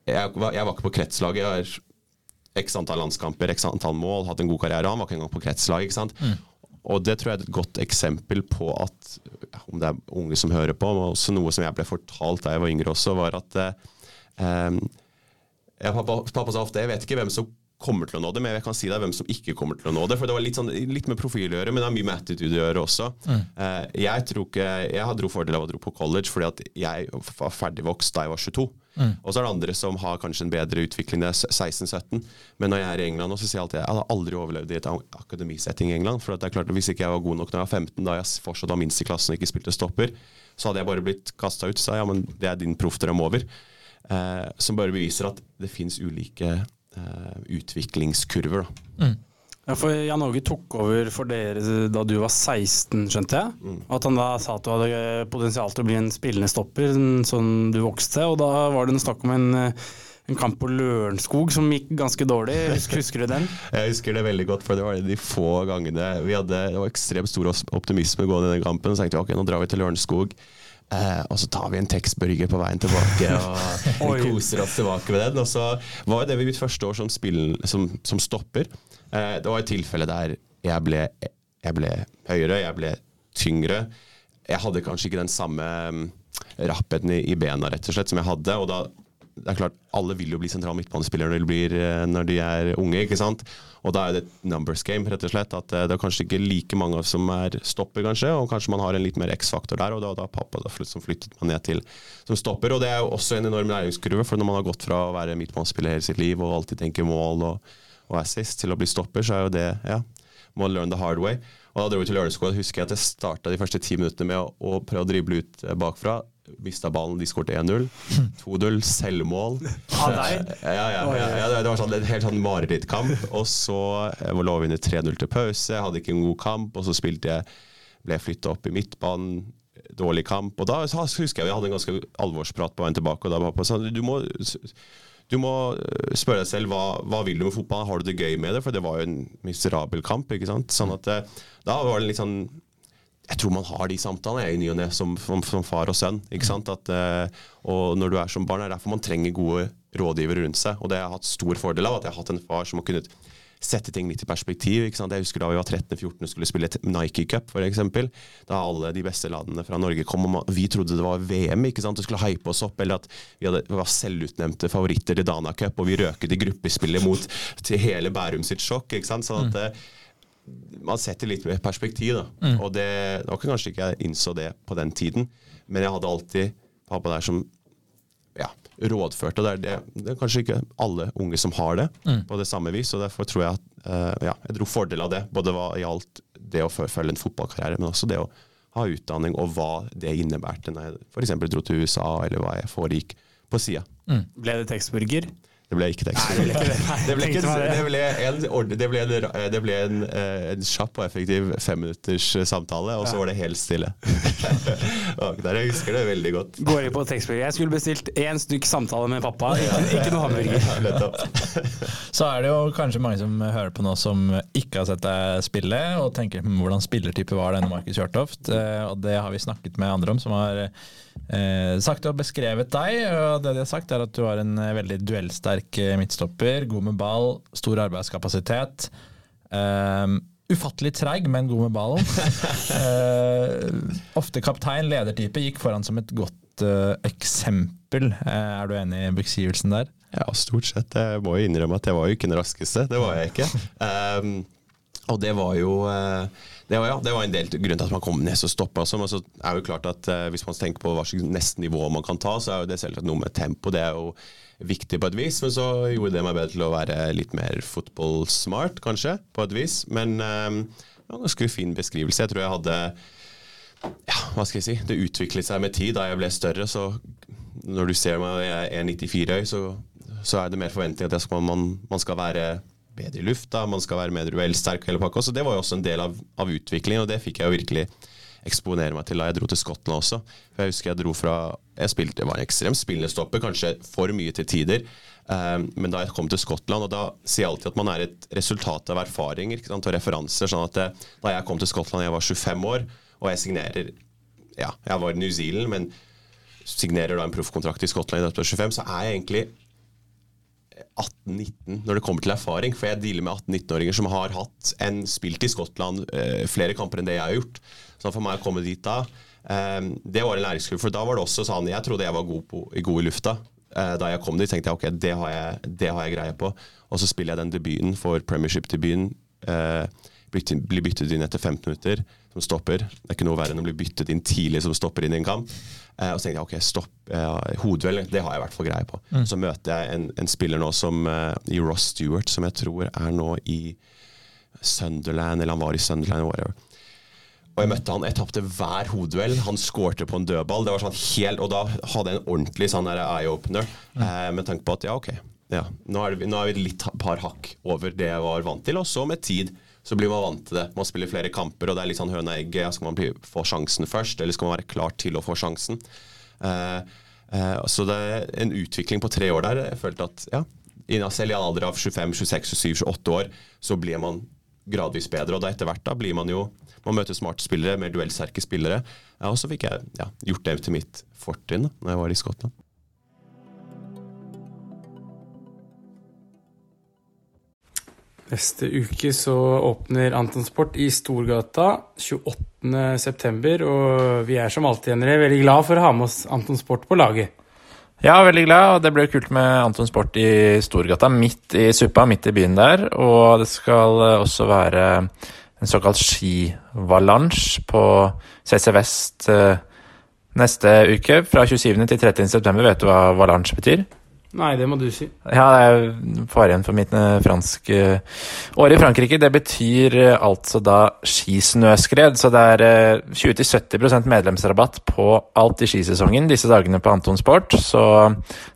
jeg jeg var ikke på kretslaget. Jeg har x antall landskamper, x antall mål, hatt en god karriere. Han var ikke engang på kretslag. ikke sant? Mm. Og det tror jeg er et godt eksempel på at, om det er unge som hører på, men også noe som jeg ble fortalt da jeg var yngre også, var at eh, ja, pappa, pappa, sa ofte jeg vet ikke hvem som kommer til å nå det, men jeg kan si deg hvem som ikke kommer til å nå det. For det var litt, sånn, litt med profil å gjøre, men det har mye med attitude å gjøre også. Mm. Eh, jeg tror ikke, jeg dro fordel av å dro på college fordi at jeg var ferdigvokst da jeg var 22. Mm. Og så er det andre som har kanskje en bedre utvikling, det er 16-17. Men når jeg er i England, så sier jeg alltid jeg hadde aldri overlevd i et akademisetting i England. For det er klart at Hvis ikke jeg var god nok når jeg var 15, da jeg fortsatt var minst i klassen og ikke spilte stopper, så hadde jeg bare blitt kasta ut. Så ja, men det er din proffdrøm over. Eh, som bare beviser at det fins ulike utviklingskurver. da. Mm. Ja, for Jan Åge tok over for dere da du var 16, skjønte jeg. Mm. At han da sa at du hadde potensial til å bli en spillende stopper, sånn du vokste. Og da var det en snakk om en, en kamp på Lørenskog som gikk ganske dårlig. Husker, husker, du den? Jeg husker det veldig godt, for det var de få gangene vi hadde Det var ekstremt stor optimisme gående i den kampen. Så tenkte vi ok, nå drar vi til Lørenskog. Eh, og så tar vi en tekstburger på veien tilbake og koser oss tilbake med den. Og så var det mitt første år som, spill, som, som stopper. Eh, det var et tilfelle der jeg ble, jeg ble, høyere, jeg ble tyngre. Jeg hadde kanskje ikke den samme rappheten i, i bena, rett og slett, som jeg hadde. og da det er klart, Alle vil jo bli sentral midtbanespillere når de, eh, når de er unge. ikke sant? Og da er det et numbers game, rett og slett. At eh, det er kanskje ikke like mange som er stopper, kanskje. Og kanskje man har en litt mer X-faktor der, og da, da pappa da, som flyttet man ned til som stopper. Og det er jo også en enorm læringskurve, for når man har gått fra å være midtbanespiller hele sitt liv og alltid tenke mål og, og assist, til å bli stopper, så er jo det ja, må learn the hard way. Og da dro vi til Lørenskog, husker jeg at jeg starta de første ti minuttene med å, å prøve å drible ut eh, bakfra mista ballen, de skåret 1-0. 2-0, selvmål. Av deg? Ja, ja, ja, ja, det var sånn, en helt sånn marerittkamp. Og så eh, lå vi under 3-0 til pause, jeg hadde ikke en god kamp. Og så spilte jeg, ble jeg flytta opp i midtbanen, dårlig kamp. Og da husker jeg vi hadde en ganske alvorsprat på veien tilbake. Og da var på sånn, du må du må eh, spørre deg selv hva, hva vil du med fotball. Har du det gøy med det? For det var jo en miserabel kamp. ikke sant? Sånn at eh, Da var det litt sånn jeg tror man har de samtalene i ny og ne som, som, far og sønn. ikke sant? At, uh, og når du er som barn, er derfor man trenger gode rådgivere rundt seg. Og det har jeg hatt stor fordel av, at jeg har hatt en far som har kunnet sette ting litt i perspektiv. ikke sant? Jeg husker da vi var 13-14 og skulle spille Nike Cup, f.eks. Da alle de beste landene fra Norge kom, og vi trodde det var VM. ikke sant? Og skulle hype oss opp, eller at vi, hadde, vi var selvutnevnte favoritter til Dana Cup, og vi røket i gruppespillet mot til hele Bærum sitt sjokk. ikke sant? Sånn at mm man setter litt mer perspektiv. da. Mm. Og det, det var kanskje ikke jeg innså det på den tiden, men jeg hadde alltid pappa der som ja, rådførte. Og det er, det, det er kanskje ikke alle unge som har det mm. på det samme vis. og Derfor tror jeg at uh, ja, jeg dro fordel av det. Både hva gjaldt det å følge en fotballkarriere, men også det å ha utdanning, og hva det innebærte når jeg f.eks. dro til USA, eller hva jeg foregikk på sida. Mm. Ble det tekstburger? Det ble ikke tekstspill. Det ble, ikke, det ble en, det ble en, det ble en, en kjapp og effektiv femminutters eh, samtale, og så var det helt stille. Der jeg husker det veldig godt. Går inn på tekstspill. Jeg skulle bestilt én stykk samtale med pappa, ikke, ikke noe hamburger. så er det jo kanskje mange som hører på nå som ikke har sett deg spille, og tenker hm, hvordan spillertype var denne Markus Hjørtoft? Eh, og det har vi snakket med andre om, som har eh, sagt og beskrevet deg. og Det de har sagt, er at du har en eh, veldig duellsterk eh, midtstopper. God med ball, stor arbeidskapasitet. Eh, ufattelig treig, men god med ballen. eh, ofte kaptein, ledertype. Gikk foran som et godt eh, eksempel. Uh, er du enig i beskrivelsen der? Ja, stort sett. Jeg må jo innrømme at jeg var jo ikke den raskeste. Det var jeg ikke. Um, og det var jo det var, ja, det var en del grunn til at man kom ned og stoppa. Altså. Men så er det jo klart at eh, hvis man tenker på hva slags neste nivå man kan ta, så er jo det selvsagt noe med tempo. Det er jo viktig på et vis, men så gjorde det meg bedre til å være litt mer fotballsmart, kanskje, på et vis. Men eh, det var en ganske fin beskrivelse. Jeg tror jeg hadde ja, hva skal jeg si, Det utviklet seg med tid. Da jeg ble større, så når du ser meg jeg er 1,94 høy, så, så er det mer forventning at skal, man, man skal være bedre i lufta, man skal være mer duellsterk. hele pakka, så Det var jo også en del av, av utviklingen, og det fikk jeg jo virkelig eksponere meg til da jeg dro til Skottland også. For Jeg husker jeg dro fra Jeg spilte, var en ekstrem spillende stopper, kanskje for mye til tider. Um, men da jeg kom til Skottland, og da sier jeg alltid at man er et resultat av erfaringer sant, og referanser. sånn at eh, Da jeg kom til Skottland, jeg var 25 år, og jeg signerer Ja, jeg var i New Zealand, men signerer da en proffkontrakt i Skottland i 25, så er jeg egentlig 18-19 når det kommer til erfaring. For jeg dealer med 18-19-åringer som har hatt en spilt i Skottland eh, flere kamper enn det jeg har gjort. Så for meg å komme dit da eh, Det var en læringskurve. For da var det også sånn Jeg trodde jeg var god, på, god i lufta. Eh, da jeg kom dit, tenkte jeg ok, det har jeg, det har jeg greie på. Og så spiller jeg den debuten for premiership-debuten. Eh, blir byttet inn etter 15 minutter som stopper. Det er ikke noe verre enn å bli byttet inn tidlig som stopper inn i en kamp. Eh, og så tenkte jeg ok, stopp, eh, hodeduell, det har jeg i hvert fall greie på. Mm. Så møter jeg en, en spiller nå som eh, i Ross Stewart, som jeg tror er nå i Sunderland, eller han var i Sunderland, whatever. Og jeg møtte han, jeg tapte hver hodeduell. Han skårte på en dødball. Det var sånn helt, Og da hadde jeg en ordentlig sånn eye-opener mm. eh, med tanke på at ja, ok, ja, nå, er det, nå er vi litt par hakk over det jeg var vant til. Og så med tid så blir man vant til det. Man spiller flere kamper, og det er litt sånn høna egg. Skal man bli, få sjansen først, eller skal man være klar til å få sjansen? Uh, uh, så det er en utvikling på tre år der. Jeg følte at ja, selv i en alder av 25, 26, 27, 28 år, så blir man gradvis bedre. Og da etter hvert da blir man jo Man møter smarte spillere, mer duellsterke spillere. Ja, og så fikk jeg ja, gjort det til mitt fortrinn da når jeg var i Skottland. Neste uke så åpner Anton Sport i Storgata 28.9. Og vi er som alltid Endre, veldig glad for å ha med oss Anton Sport på laget. Ja, veldig glad. Og det blir kult med Anton Sport i Storgata, midt i suppa, midt i byen der. Og det skal også være en såkalt skivalansj på CC Vest eh, neste uke. Fra 27. til 30. september. Vet du hva valansj betyr? Nei, det må du si. Ja, det er faren for mitt franske år i Frankrike. Det betyr eh, altså da skisnøskred. Så det er 20-70% medlemsrabatt på alt i skisesongen disse dagene på Anton Sport. Så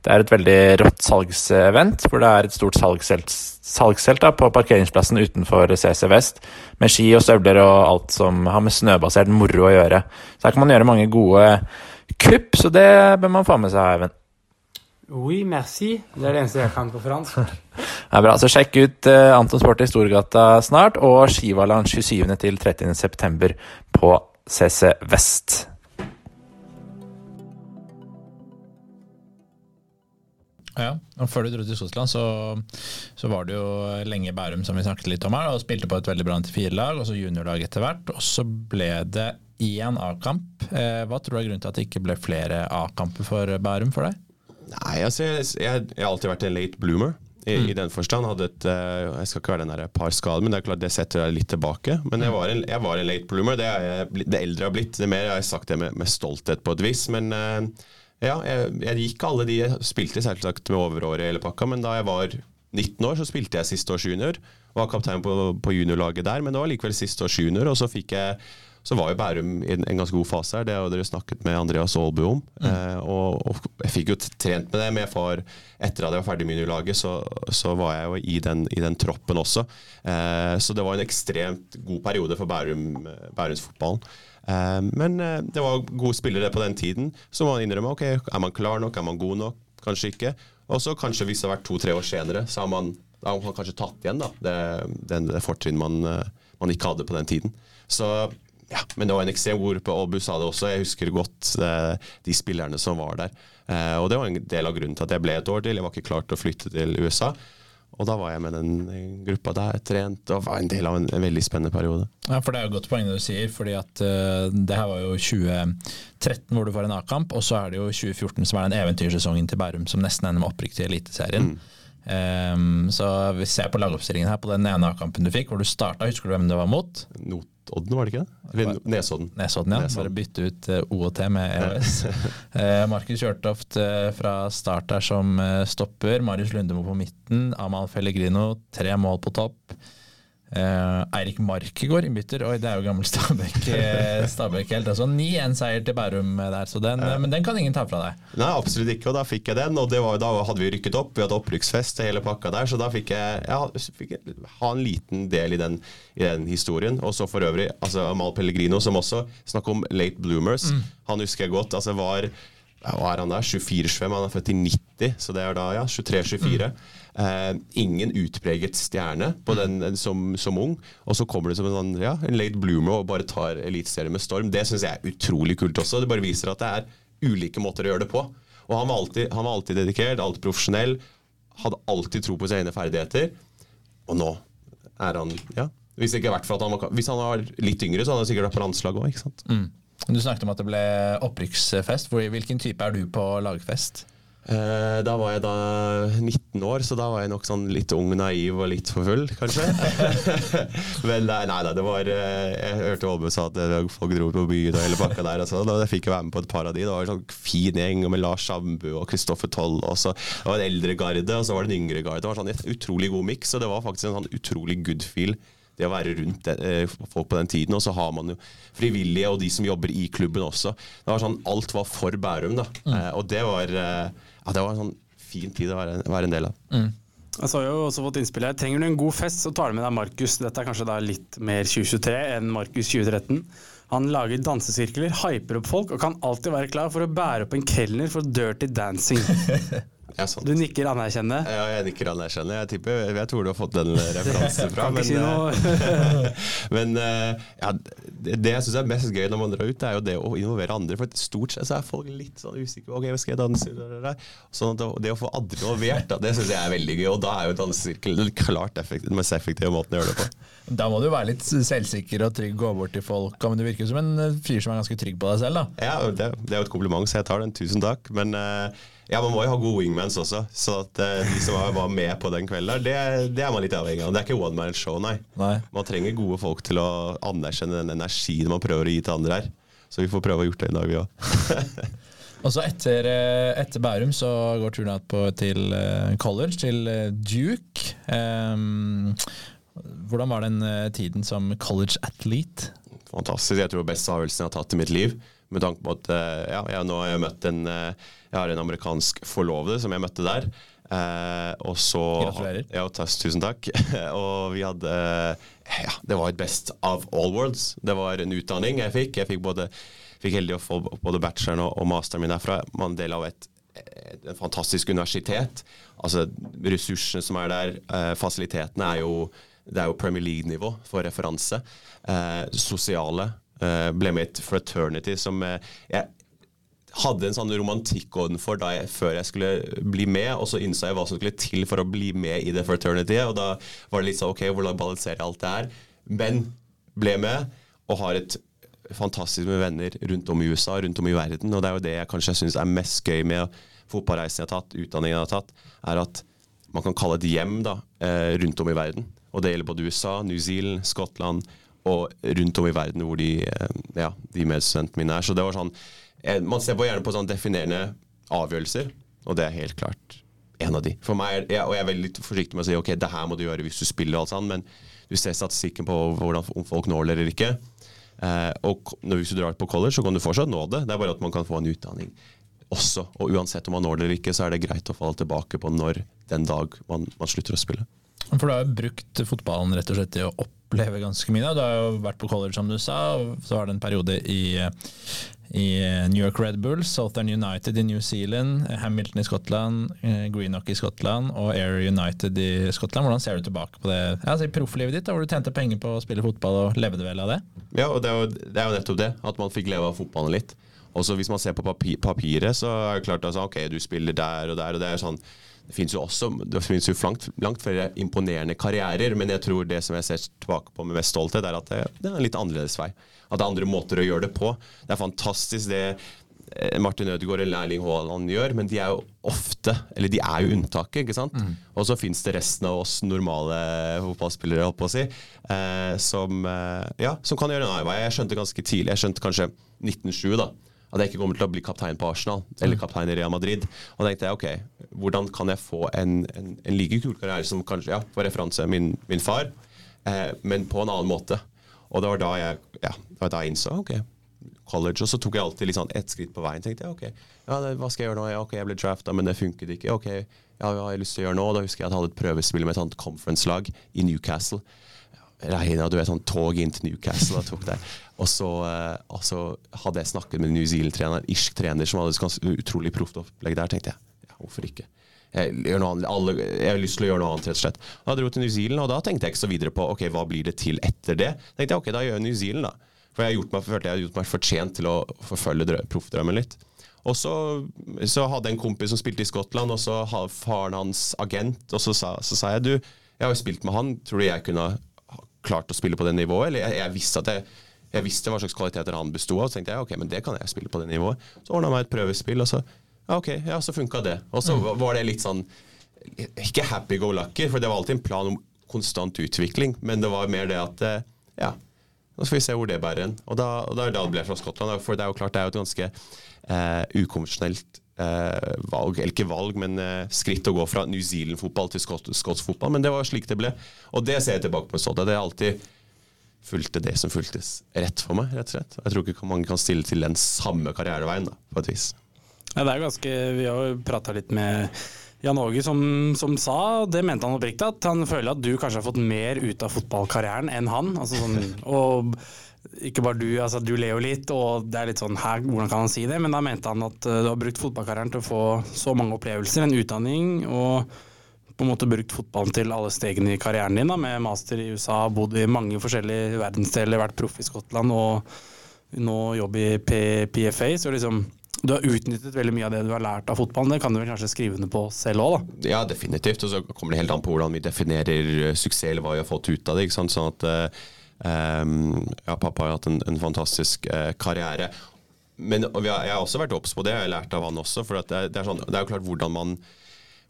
det er et veldig rått salgsevent, hvor det er et stort salgselt, på parkeringsplassen utenfor CC Vest. Med ski og støvler og alt som har med snøbasert moro å gjøre. Så her kan man gjøre mange gode kupp, så det bør man få med seg, Eivind. Oui, merci. Det er det eneste jeg kan på fransk. Det er bra, så Sjekk ut uh, Anton Sport i Storgata snart, og Skivaland 27. til 30. september på CC Vest. Ja, og Før du dro til Skottland, så, så, var det jo lenge Bærum som vi snakket litt om her, og spilte på et veldig bra 94-lag, og så juniorlag etter hvert. Og så ble det én A-kamp. Eh, hva tror du er grunnen til at det ikke ble flere A-kamper for Bærum for deg? Nei, altså jeg, jeg, jeg, har alltid vært en late bloomer. I, mm. i den forstand hadde et uh, Jeg skal ikke være den par skader, men det er klart det setter deg litt tilbake. Men jeg var en, jeg var en late bloomer. Det, er det eldre jeg har blitt, det mer jeg har sagt det med, med stolthet på et vis. Men uh, ja, jeg, jeg, gikk alle de Jeg spilte selvsagt med overåret i hele pakka, men da jeg var 19 år, så spilte jeg siste års junior. Var kaptein på, på juniorlaget der, men det var likevel siste års junior. Og så fikk jeg så var jo Bærum i en, en ganske god fase her. Det har dere snakket med Andreas Aalbu om. Mm. Eh, og, og, jeg fikk jo trent med det med far etter at jeg var ferdig med juniorlaget, så, så var jeg jo i den, i den troppen også. Eh, så det var en ekstremt god periode for Bærum, Bærumsfotballen. Eh, men eh, det var gode spillere på den tiden, så må man innrømme ok, er man klar nok, er man god nok, kanskje ikke. Og så kanskje hvis det har vært to-tre år senere, så har man, har man kanskje tatt igjen da, det, det, det fortrinnet man, eh, man ikke hadde på den tiden. Så ja, men det var en ekstrem ord på Aalbu sa det også. Jeg husker godt eh, de spillerne som var der. Eh, og det var en del av grunnen til at jeg ble et år til. Jeg var ikke klar til å flytte til USA. Og da var jeg med den gruppa der, trent og var en del av en, en veldig spennende periode. Ja, for Det er jo godt poeng det du sier, fordi at uh, det her var jo 2013 hvor du får en A-kamp, og så er det jo 2014 som er den eventyrsesongen til Bærum som nesten ender med opprykk til Eliteserien. Mm. Um, så vi ser på lagoppstillingen her på den ene A-kampen du fikk, hvor du starta. Husker du hvem det var mot? Notodden, var det ikke det? Eller Nesodden. Nesodden, ja. Nesodden. Bare bytte ut OOT O og T med EOS. uh, Markus Hjørtoft uh, fra start der som stopper. Marius Lundemo på midten. Amal Pellegrino, tre mål på topp. Uh, Eirik Markegård innbytter. Oi, det er jo gammel Stabæk. Eh, Stabæk helt. Altså 9-1-seier til Bærum der, så den, ja. men den kan ingen ta fra deg. Nei, absolutt ikke, og da fikk jeg den. Og var, da hadde vi rykket opp, vi hadde opprykksfest til hele pakka der, så da fikk jeg, ja, fikk jeg ha en liten del i den, i den historien. Og så for øvrig altså Amal Pellegrino, som også snakker om late bloomers. Mm. Han husker jeg godt. altså var hva er han der? 24-25, han er født i 90, så det er da ja, 23-24. Mm. Uh, ingen utpreget stjerne på den, den som, som, ung. Og så kommer det som en, sånn, ja, en late bloomer og bare tar eliteserien med storm. Det syns jeg er utrolig kult også. Det bare viser at det er ulike måter å gjøre det på. Og han var alltid, han var alltid dedikert, alltid profesjonell. Hadde alltid tro på sine ferdigheter. Og nå er han ja, hvis, han var, hvis han var litt yngre, så hadde han sikkert vært på landslaget òg. Mm. Du snakket om at det ble opprykksfest. Hvilken type er du på lagfest? Eh, da var jeg da 19 år, så da var jeg nok sånn litt ung, naiv og litt for full, kanskje. Men nei, nei, det var eh, Jeg hørte Ålbø sa at eh, folk dro på byen og hele pakka der. Og da fikk jeg være med på et par av de. Det var en sånn fin gjeng med Lars Sambu og Kristoffer Toll. Og så det var en eldre garde, og så var det en yngre garde. Det var sånn et utrolig god miks, og det var faktisk en sånn utrolig good feel det å være rundt folk på den tiden. Og så har man jo frivillige og de som jobber i klubben også. Det var sånn, Alt var for Bærum, da. Mm. Og det var ja, det var en sånn fin tid å være, være en del av. Mm. Jeg har jo også fått innspill her. Trenger du en god fest, så tar du med deg Markus. Dette er kanskje da litt mer 2023 enn Markus 2013. Han lager dansesirkler, hyper opp folk og kan alltid være klar for å bære opp en kelner for dirty dancing. Ja, sånn. Du nikker anerkjennende. Ja, jeg nikker anerkjennende. Jeg tipper jeg hvor du har fått den referansen fra. Kan ikke si men, noe. eh, men eh, ja, det, det jeg syns er mest gøy når man drar ut, det er jo det å involvere andre. For stort sett så er folk litt sånn usikre. Ok, hva skal jeg danse? Da, da, da. Sånn at det, å få andre involvert, det syns jeg er veldig gøy. Og da er jo dansesirkel den klart effektiv, den mest effektive måten å gjøre det på. Da må du være litt selvsikker og trygg, gå bort til folk. Men du virker som en fyr som er ganske trygg på deg selv, da. Ja, det, det er jo et kompliment, så jeg tar den. Tusen takk. Men eh, ja, man må jo ha gode wingmans også. Så at eh, de som var- med på den kvelden, der, det, det er man litt avhengig av. Det er ikke one man show, nei. Nei. Man trenger gode folk til å anerkjenne den energien man prøver å gi til andre her. Så vi får prøve å gjøre det i dag, vi òg. Og så etter, eh, etter Bærum så går turen ut på, til eh, college, til Duke. Um, hvordan var den tiden som college athlete? Fantastisk. Jeg tror det var beste avgjørelsen jeg har tatt i mitt liv. Med tanke på at eh, ja, jeg, nå har jeg møtt en eh, Jeg har en amerikansk forlovede som jeg møtte der. Eh, og så Gratulerer. Ja, tusen takk. og vi hadde Ja, det var et best of all worlds. Det var en utdanning jeg fikk. Jeg fikk både fikk heldig å få både bacheloren og, og masteren min derfra. Man en del av et et et fantastisk universitet. Altså Ressursene som er der, eh, fasilitetene er jo det er jo Premier League-nivå for referanse. Eh, sosiale. Eh, ble med i et fraternity som eh, jeg hadde en sånn romantikk ovenfor da jeg, før jeg skulle bli med, og så innså jeg hva som skulle til for å bli med i det fraternityet, og da var det litt sånn OK, hvordan balanserer jeg alt det her? Men ble med, og har et fantastisk med venner rundt om i USA, rundt om i verden, og det er jo det jeg kanskje syns er mest gøy med fotballreisen jeg har tatt, utdanningen jeg har tatt, er at man kan kalle et hjem da, eh, rundt om i verden. Og det gjelder både USA, New Zealand, Skottland og rundt om i verden hvor de, eh, ja, de medstudentene mine er. Så det var sånn eh, Man ser på gjerne på sånn definerende avgjørelser, og det er helt klart en av de. For meg, jeg, og jeg er veldig forsiktig med å si ok, det her må du gjøre hvis du spiller, og alt sånt, men du ser statistikken på hvordan, om folk når det eller ikke. Eh, og når, du drar på college, så kan du fortsatt nå det. Det er bare at man kan få en utdanning også. Og uansett om man når det eller ikke, så er det greit å falle tilbake på når den dag man, man slutter å spille. For du har brukt fotballen rett og slett til å oppleve ganske mye. da. Du har jo vært på college, som du sa, og så var det en periode i, i New York Red Bull, Southern United i New Zealand, Hamilton i Skottland, eh, Greenock i Skottland og Air United i Skottland. Hvordan ser du tilbake på det altså i profflivet ditt, da, hvor du tjente penger på å spille fotball og levde vel av det? Ja, og det er, jo, det er jo nettopp det. At man fikk leve av fotballen litt. Og så Hvis man ser på papir, papiret, så er det klart altså, ok, du spiller der og der. og Det er sånn, det finnes jo også det finnes jo langt, langt flere imponerende karrierer, men jeg tror det som jeg ser tilbake på med mest stolthet, er at det, det er en litt annerledes vei. At det er andre måter å gjøre det på. Det er fantastisk det eh, Martin Ødegaard eller Erling Haaland gjør, men de er jo ofte Eller de er jo unntaket, ikke sant? Og så fins det resten av oss normale fotballspillere, holdt på å si, eh, som, eh, ja, som kan gjøre en annen vei. Jeg skjønte ganske tidlig, jeg skjønte kanskje 1907, da. At jeg ikke kommer til å bli kaptein på Arsenal eller kaptein i Real Madrid. Og da tenkte jeg ok, hvordan kan jeg få en, en, en like kul karriere som kanskje, ja, for referanse min, min far, eh, men på en annen måte. Og det var da jeg, ja, det var da jeg innså ok, college. Og så tok jeg alltid sånn ett skritt på veien. tenkte jeg, ok, ja, det, Hva skal jeg gjøre nå? Ja, ok, Jeg ble drafta, men det funket ikke. ok, ja, Hva har jeg lyst til å gjøre nå? Da husker jeg at jeg hadde et prøvespill med et sånt conference-lag i Newcastle. Regna, du vet, sånn tog inn til Newcastle og tok der. Og så, eh, og så hadde jeg snakket med New Zealand-trener, en irsk trener som hadde et utrolig proft opplegg der. tenkte jeg, ja, hvorfor ikke? Jeg, annet, alle, jeg har lyst til å gjøre noe annet, rett og slett. Og da dro til New Zealand, og da tenkte jeg ikke så videre på ok, hva blir det til etter det. tenkte jeg, ok, Da gjør jeg New Zealand, da. For jeg, meg, jeg hadde gjort meg fortjent til å forfølge drø- proffdrømmen litt. Og så, så hadde jeg en kompis som spilte i Skottland, og så har faren hans agent, og så sa, så sa jeg du, jeg har jo spilt med han, tror du jeg kunne klart å spille på det nivået? Eller jeg, jeg visste at jeg, jeg visste hva slags kvaliteter han besto av, så tenkte jeg ok, men det kan jeg spille på det nivået. Så ordna meg et prøvespill, og så ja, ok, ja, så funka det. Og så var det litt sånn Ikke happy go lucky, for det var alltid en plan om konstant utvikling, men det var mer det at eh, ja, nå skal vi se hvor det bærer hen. Og da, og da da ble fra Skottland. For det er jo klart det er jo et ganske eh, ukonvensjonelt eh, valg, eller ikke valg, men eh, skritt å gå fra New Zealand-fotball til skot skotsk fotball. Men det var slik det ble. Og det ser jeg tilbake på Så. Det er alltid fulgte det som fulgtes rett for meg, rett og slett. Jeg tror ikke mange kan stille til den samme karriereveien, da, på et vis. Ja, det er ganske Vi har jo prata litt med Jan Åge som, som, sa, det mente han oppriktig, at han føler at du kanskje har fått mer ut av fotballkarrieren enn han. Altså sånn, og ikke bare du, altså du ler jo litt, og det er litt sånn her, hvordan kan han si det? Men da mente han at du har brukt fotballkarrieren til å få så mange opplevelser, en utdanning, og på en måte brukt fotballen til alle stegene i karrieren din, da, med master i USA, bodd i mange forskjellige verdensdeler, vært proff i Skottland og nå jobb i P PFA. Så liksom du har utnyttet veldig mye av det du har lært av fotballen. Det kan du vel kanskje skrive under på selv òg, da? Ja, definitivt. Og så kommer det helt an på hvordan vi definerer suksess, eller hva vi har fått ut av det. ikke sant? Sånn at um, ja, pappa har hatt en, en fantastisk uh, karriere. Men har, jeg har også vært obs på det, jeg har lært av han også. For det, det, er sånn, det er jo klart hvordan man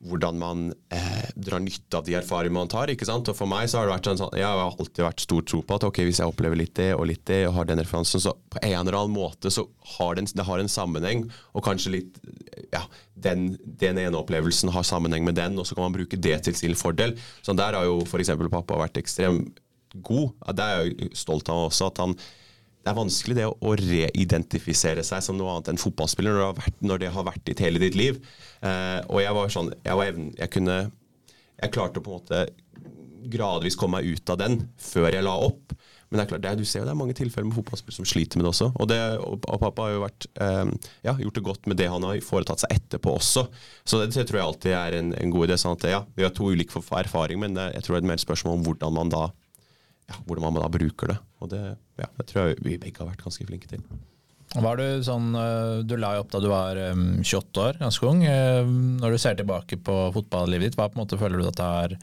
hvordan man eh, drar nytte av de erfaringene man tar. ikke sant? Og For meg så har det vært sånn, jeg har alltid vært stor tro på at ok, hvis jeg opplever litt det og litt det, og har den referansen, så på en eller annen måte så har det en, det har en sammenheng. Og kanskje litt ja, den, den, ene opplevelsen har sammenheng med den, og så kan man bruke det til sin fordel. Så Der har jo f.eks. pappa vært ekstremt god. Det er jeg stolt av også. at han det er vanskelig det å reidentifisere seg som noe annet enn fotballspiller når det har vært, det har vært ditt hele ditt liv. Eh, og jeg var sånn jeg, var evnen, jeg, kunne Jeg klarte å på en måte gradvis komme meg ut av den før jeg la opp. Men det er klart, det, du ser jo det er mange tilfeller med fotballspillere som sliter med det også. Og, det, og, og pappa har jo vært, eh, ja, gjort det godt med det han har foretatt seg etterpå også. Så det, det tror jeg alltid er en, en god idé. sånn at ja, Vi har to ulike erfaringer, men det, jeg tror det er et mer spørsmål om hvordan man da ja, hvordan man da bruker det. Og det, ja, det tror jeg vi begge har vært ganske flinke til. Var Du sånn, eh, du la jo opp da du var 28 år, ganske ung. Eh, når du ser tilbake på fotballivet ditt, hva på en måte føler du at du har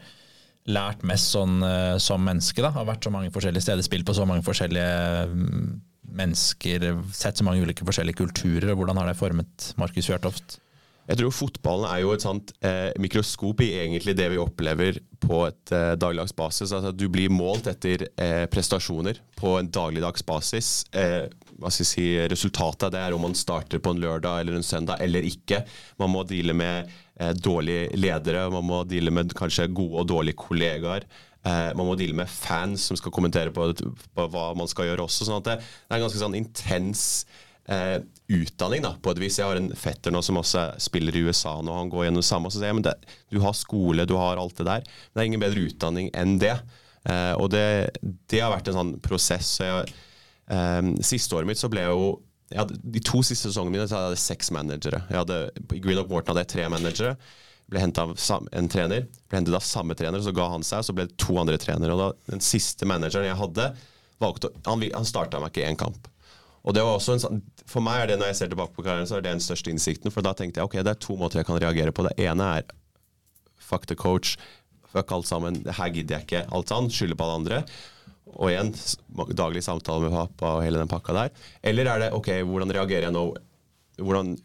lært mest sånn eh, som menneske? da? Har vært så mange forskjellige steder, spilt på så mange forskjellige mennesker, sett så mange ulike forskjellige kulturer. og Hvordan har det formet Markus Fjørtoft? Jeg tror fotballen er jo et sånt eh, mikroskop i egentlig det vi opplever på et eh, dagligdags. Altså du blir målt etter eh, prestasjoner på en dagligdags basis. Eh, hva skal si, Resultatet det er om man starter på en lørdag eller en søndag eller ikke. Man må deale med eh, dårlige ledere, man må deale med kanskje gode og dårlige kollegaer. Eh, man må deale med fans som skal kommentere på, på hva man skal gjøre også. sånn at det, det er en ganske sånn intens eh, utdanning, da, på et vis. Jeg har en fetter nå som også spiller i USA nå, han går gjennom det samme. Så sier jeg det, du har skole, du har alt det der. Men det er ingen bedre utdanning enn det. Eh, og det, det, har vært en sånn prosess. Så jeg, eh, siste året mitt så ble jeg jo jeg hadde, De to siste sesongene mine så hadde jeg seks managere. Jeg hadde, I Greenock Morton hadde jeg tre managere. Ble henta av en trener. Ble hentet av samme trener, så ga han seg. Så ble det to andre trenere. Og da, Den siste manageren jeg hadde, valgte, han, han starta meg ikke én kamp. Og det var også en sånn, For meg er det når jeg ser tilbake på karrieren, så er det den største innsikten. For da tenkte jeg ok, det er to måter jeg kan reagere på. Det ene er fuck the coach, fuck alt sammen, her gidder jeg ikke. Alt sånn, skylder på alle andre. Og igjen, daglig samtale med pappa og hele den pakka der. Eller er det ok, hvordan reagerer jeg nå? Hvordan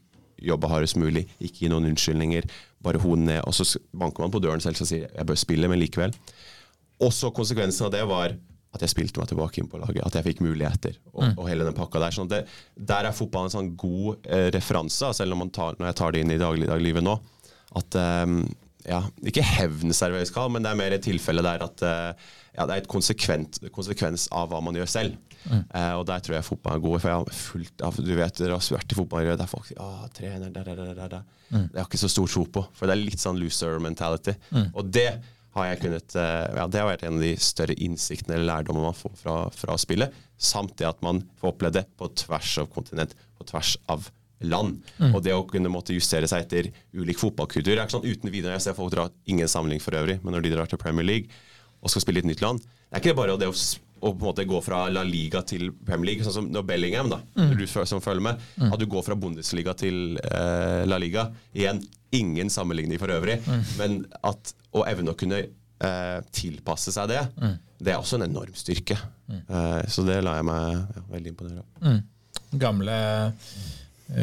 jobbe hardest mulig, ikke gi noen unnskyldninger, bare hodet ned. Og så banker man på døren selv og sier jeg bør spille, men likevel. Også konsekvensen av det var at jeg spilte meg tilbake inn på laget, at jeg fikk muligheter. Og, mm. og hele den pakka Der sånn det, der er fotballen en sånn god eh, referanse, selv om tar, når jeg tar det inn i dagligdaglivet nå. At eh, ja, Ikke hevn serveres kall, men det er mer et tilfelle der at eh, ja, det er et konsekvens av hva man gjør selv. Mm. Uh, og der tror jeg fotballen er god. For jeg har fulgt av, du vet, dere har vært i fotballmiljøet der folk ah, trener, der, der, der, der. Mm. Det har ikke så stor tro på. For det er litt sånn loser mentality. Mm. Og det har jeg kunnet eh, ja, Det har vært en av de større innsiktene eller lærdommene man får fra, fra spillet. Samt det at man får oppleve det på tvers av kontinent, på tvers av land. Mm. Og det å kunne måtte justere seg etter ulik fotballkultur. Det er ikke sånn uten videre, Jeg ser folk dra ingen sammenligning for øvrig, men når de drar til Premier League og skal spille i et nytt land Det er ikke bare det å, å på en måte gå fra La Liga til Premier League, sånn som når Bellingham, da, mm. du som følger med, mm. at du går fra Bundesliga til eh, La Liga. Igjen, ingen sammenligning for øvrig, mm. men at å evne å kunne eh, tilpasse seg det, mm. det er også en enorm styrke. Mm. Eh, så det lar jeg meg ja, veldig imponere av. Mm. Gamle,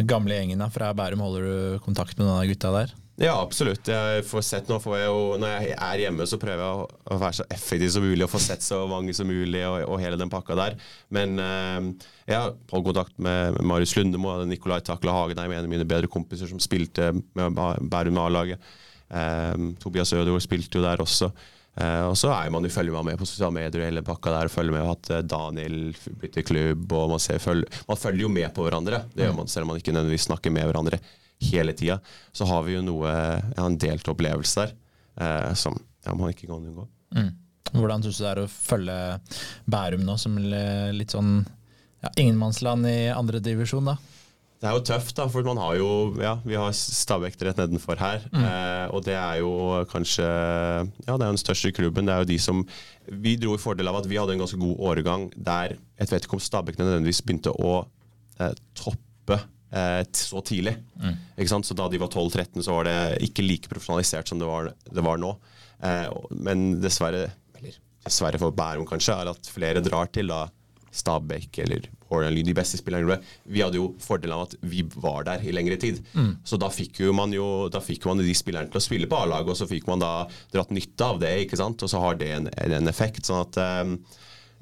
gamle gjengen fra Bærum, holder du kontakt med av gutta der? Ja, absolutt. Jeg får sett nå får jeg jo, Når jeg er hjemme, så prøver jeg å, være så effektiv som mulig og få sett så mange som mulig og, og hele den pakka der. Men eh, jeg har holdt kontakt med Marius Lundemo og Nikolai Takla Hagen, en av mine bedre kompiser som spilte med Bærum A-laget. Um, Tobias Ødegaard spilte jo der også. Uh, og så er man jo, følger man med på sosiale medier hele pakka der. følger med at uh, Daniel bytter klubb, og man, ser, følger, man, følger, jo med på hverandre. Det gjør man selv om man ikke nødvendigvis snakker med hverandre hele tida, så har vi jo noe, ja, en delt opplevelse der eh, som ja, man ikke kan unngå. Mm. Hvordan syns du det er å følge Bærum nå, som litt sånn ja, ingenmannsland i andredivisjon, da? Det er jo tøft, da, for man har jo Ja, vi har Stabæk rett nedenfor her. Mm. Eh, og det er jo kanskje Ja, det er jo den største klubben. Det er jo de som Vi dro i fordel av at vi hadde en ganske god årgang der Jeg vet ikke om Stabæk nødvendigvis begynte å eh, toppe eh, så tidlig. Mm. Ikke sant? Så da de var 12-13, så var det ikke like profesjonalisert som det var, det var nå. Eh, men dessverre, eller dessverre for Bærum kanskje, er at flere drar til da Stabæk eller Hornley, de beste spillerne. Vi hadde jo fordelen av at vi var der i lengre tid. Mm. Så da fikk jo man jo da fikk man de spillerne til å spille på A-laget, og så fikk man da dratt nytte av det, ikke sant? og så har det en, en effekt. sånn at um,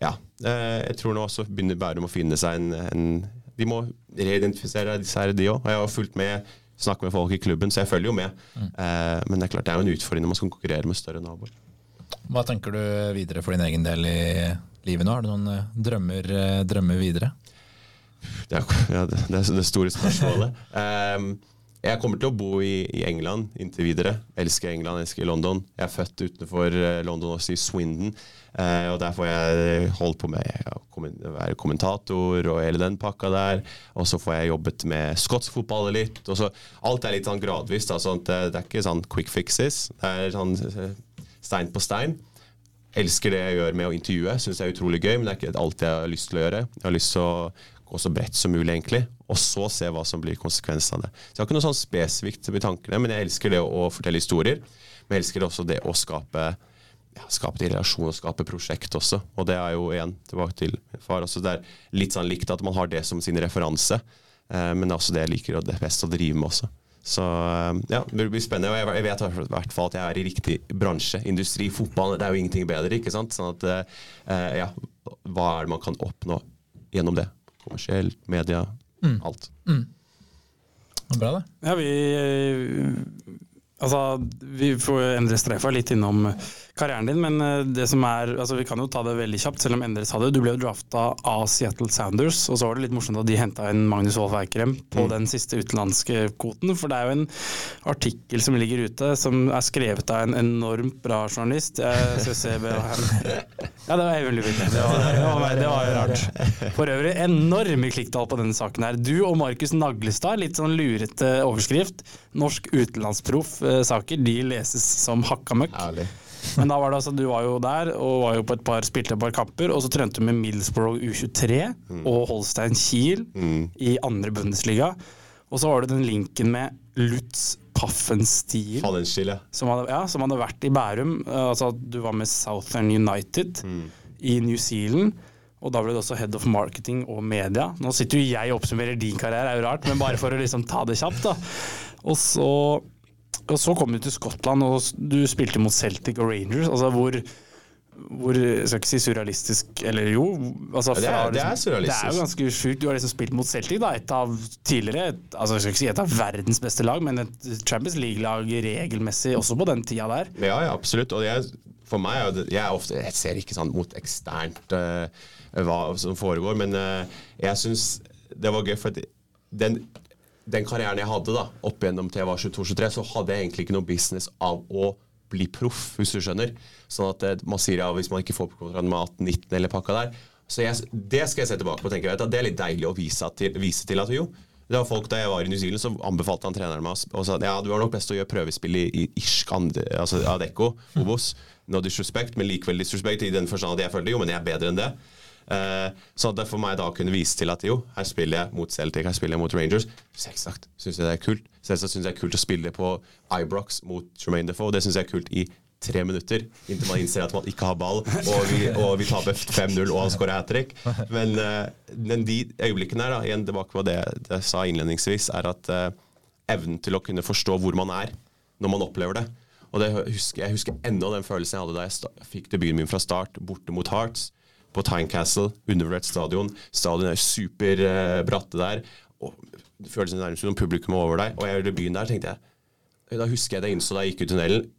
ja, eh, jeg tror nå også begynner Bærum å finne seg en, en De må reidentifisere disse her, de òg. Jeg har fulgt med, snakket med folk i klubben, så jeg følger jo med. Mm. Uh, men det er klart det er jo en utfordring når man skal konkurrere med større naboer. Hva tenker du videre for din egen del i livet nå? Har du noen eh, drømmer, eh, drømmer videre? Det er, ja, det, det store spørsmålet. um, jeg kommer til å bo i, i, England inntil videre. Elsker England, elsker London. Jeg er født utenfor eh, London, også i Swindon. Uh, og Der får jeg holdt på med å være kommentator og hele den pakka der. Og så får jeg jobbet med skotsk fotball litt. Og så, alt er litt sånn gradvis. Da, sånn det, det, er ikke sånn quick fixes. Det er sånn stein på stein elsker det jeg gjør med å intervjue. Syns det er utrolig gøy, men det er ikke alt jeg har lyst til å gjøre. Jeg har lyst til å gå så bredt som mulig, egentlig, og så se hva som blir konsekvensen av det. Så Jeg har ikke noe sånn spesifikt med tankene, men jeg elsker det å fortelle historier. Men jeg elsker også det å skape ja, skape de relasjoner og skape prosjekt også. Og det er jo igjen tilbake til min far. Altså det er litt sånn likt at man har det som sin referanse, eh, men det er også det jeg liker og det best å drive med også. Så eh, ja, det blir spennende. Og jeg vet i hvert fall at jeg er i riktig bransje. Industri, fotball, det er jo ingenting bedre. ikke sant? Sånn at eh, ja, hva er det man kan oppnå gjennom det? Kommersielt, media, mm. alt. Mm. Bra, det. Ja, vi Altså, Vi får endre streifa litt innom karrieren din, men eh, det som er, altså vi kan jo ta det veldig kjapt, selv om Endre sa det. Du ble jo drafta av Seattle Sounders, og så var det litt morsomt at de henta inn Magnus Wolff Eikrem på mm. den siste utenlandske kvoten. For det er jo en artikkel som ligger ute, som er skrevet av en enormt bra journalist. Jeg skal se Ja, det var Eivind Luvik. Det, var, det var jo rart. For øvrig enorme klikktall på denne saken her. Du og Markus Naglestad, litt sånn lurete overskrift. Norsk utenlandsproff-saker, de leses som hakka møkk. Men da var det altså, du var jo der og var jo på et par, spilte et par kamper, og så trente du med Middlesbrough U23 mm. og Holstein Kiel mm. i andre Bundesliga. Og så var det den linken med Lutz Paffenstiel, ja. som, hadde, ja, som hadde vært i Bærum. Altså du var med Southern United mm. i New Zealand. Og da ble det også head of marketing og media. Nå sitter jo jeg og oppsummerer din karriere, er jo rart, men bare for å liksom ta det kjapt, da. Og så og så kom du til Skottland, og du spilte mot Celtic og Rangers. altså hvor hvor Jeg skal ikke si surrealistisk, eller jo altså, det, er, det, er, surrealistisk. Det er jo ganske sjukt. Du har liksom spilt mot Celtic, da, et av tidligere altså Jeg skal ikke si et av verdens beste lag, men et Champions League-lag regelmessig også på den tida der. Ja, ja absolutt. Og jeg, for meg er jeg, ofte, jeg ser ikke sånn mot eksternt uh, hva som foregår, men uh, jeg syns det var gøy, for den den karrieren jeg hadde da, opp igjennom til jeg var 22-23, så hadde jeg egentlig ikke noe business av å bli proff, hvis du skjønner. Sånn at eh, man sier ja, hvis man ikke får på med 18-19 eller pakka der. Så jeg, Det skal jeg se tilbake på og tenke det er litt deilig å vise til, vise til at jo, det var folk Da jeg var i New Zealand, så anbefalte han treneren meg og sa ja, du har nok best å gjøre prøvespill i, i irsk altså Adecco, Obos. No disrespect, men likevel disrespect i den forstand at jeg følte jo, men jeg er bedre enn det. Uh, så det for meg da å kunne vise til at jo, her spiller jeg mot Celtic, her spiller jeg mot Rangers, selvsagt syns jeg det er kult. Selvsagt syns jeg det er kult å spille på Ibrox mot Tremaine Defoe. Det syns jeg er kult i tre minutter, inntil man innser at man ikke har ball, og vi, og vi taper 5-0 og han skårer hat trick. Men, uh, men, de øyeblikkene her, da, igjen tilbake på det jeg sa innledningsvis, er at uh, evnen til å kunne forstå hvor man er når man opplever det. Og det husker, Jeg husker enda den følelsen jeg hadde da jeg fikk debuten min fra start, borte mot Hearts på Tynecastle, undervurdert stadion. Stadion er superbratte der. og Det føles nærmest som publikum over deg. Og jeg gjorde byen der, tenkte jeg Da husker jeg det innså da jeg gikk ut tunnelen.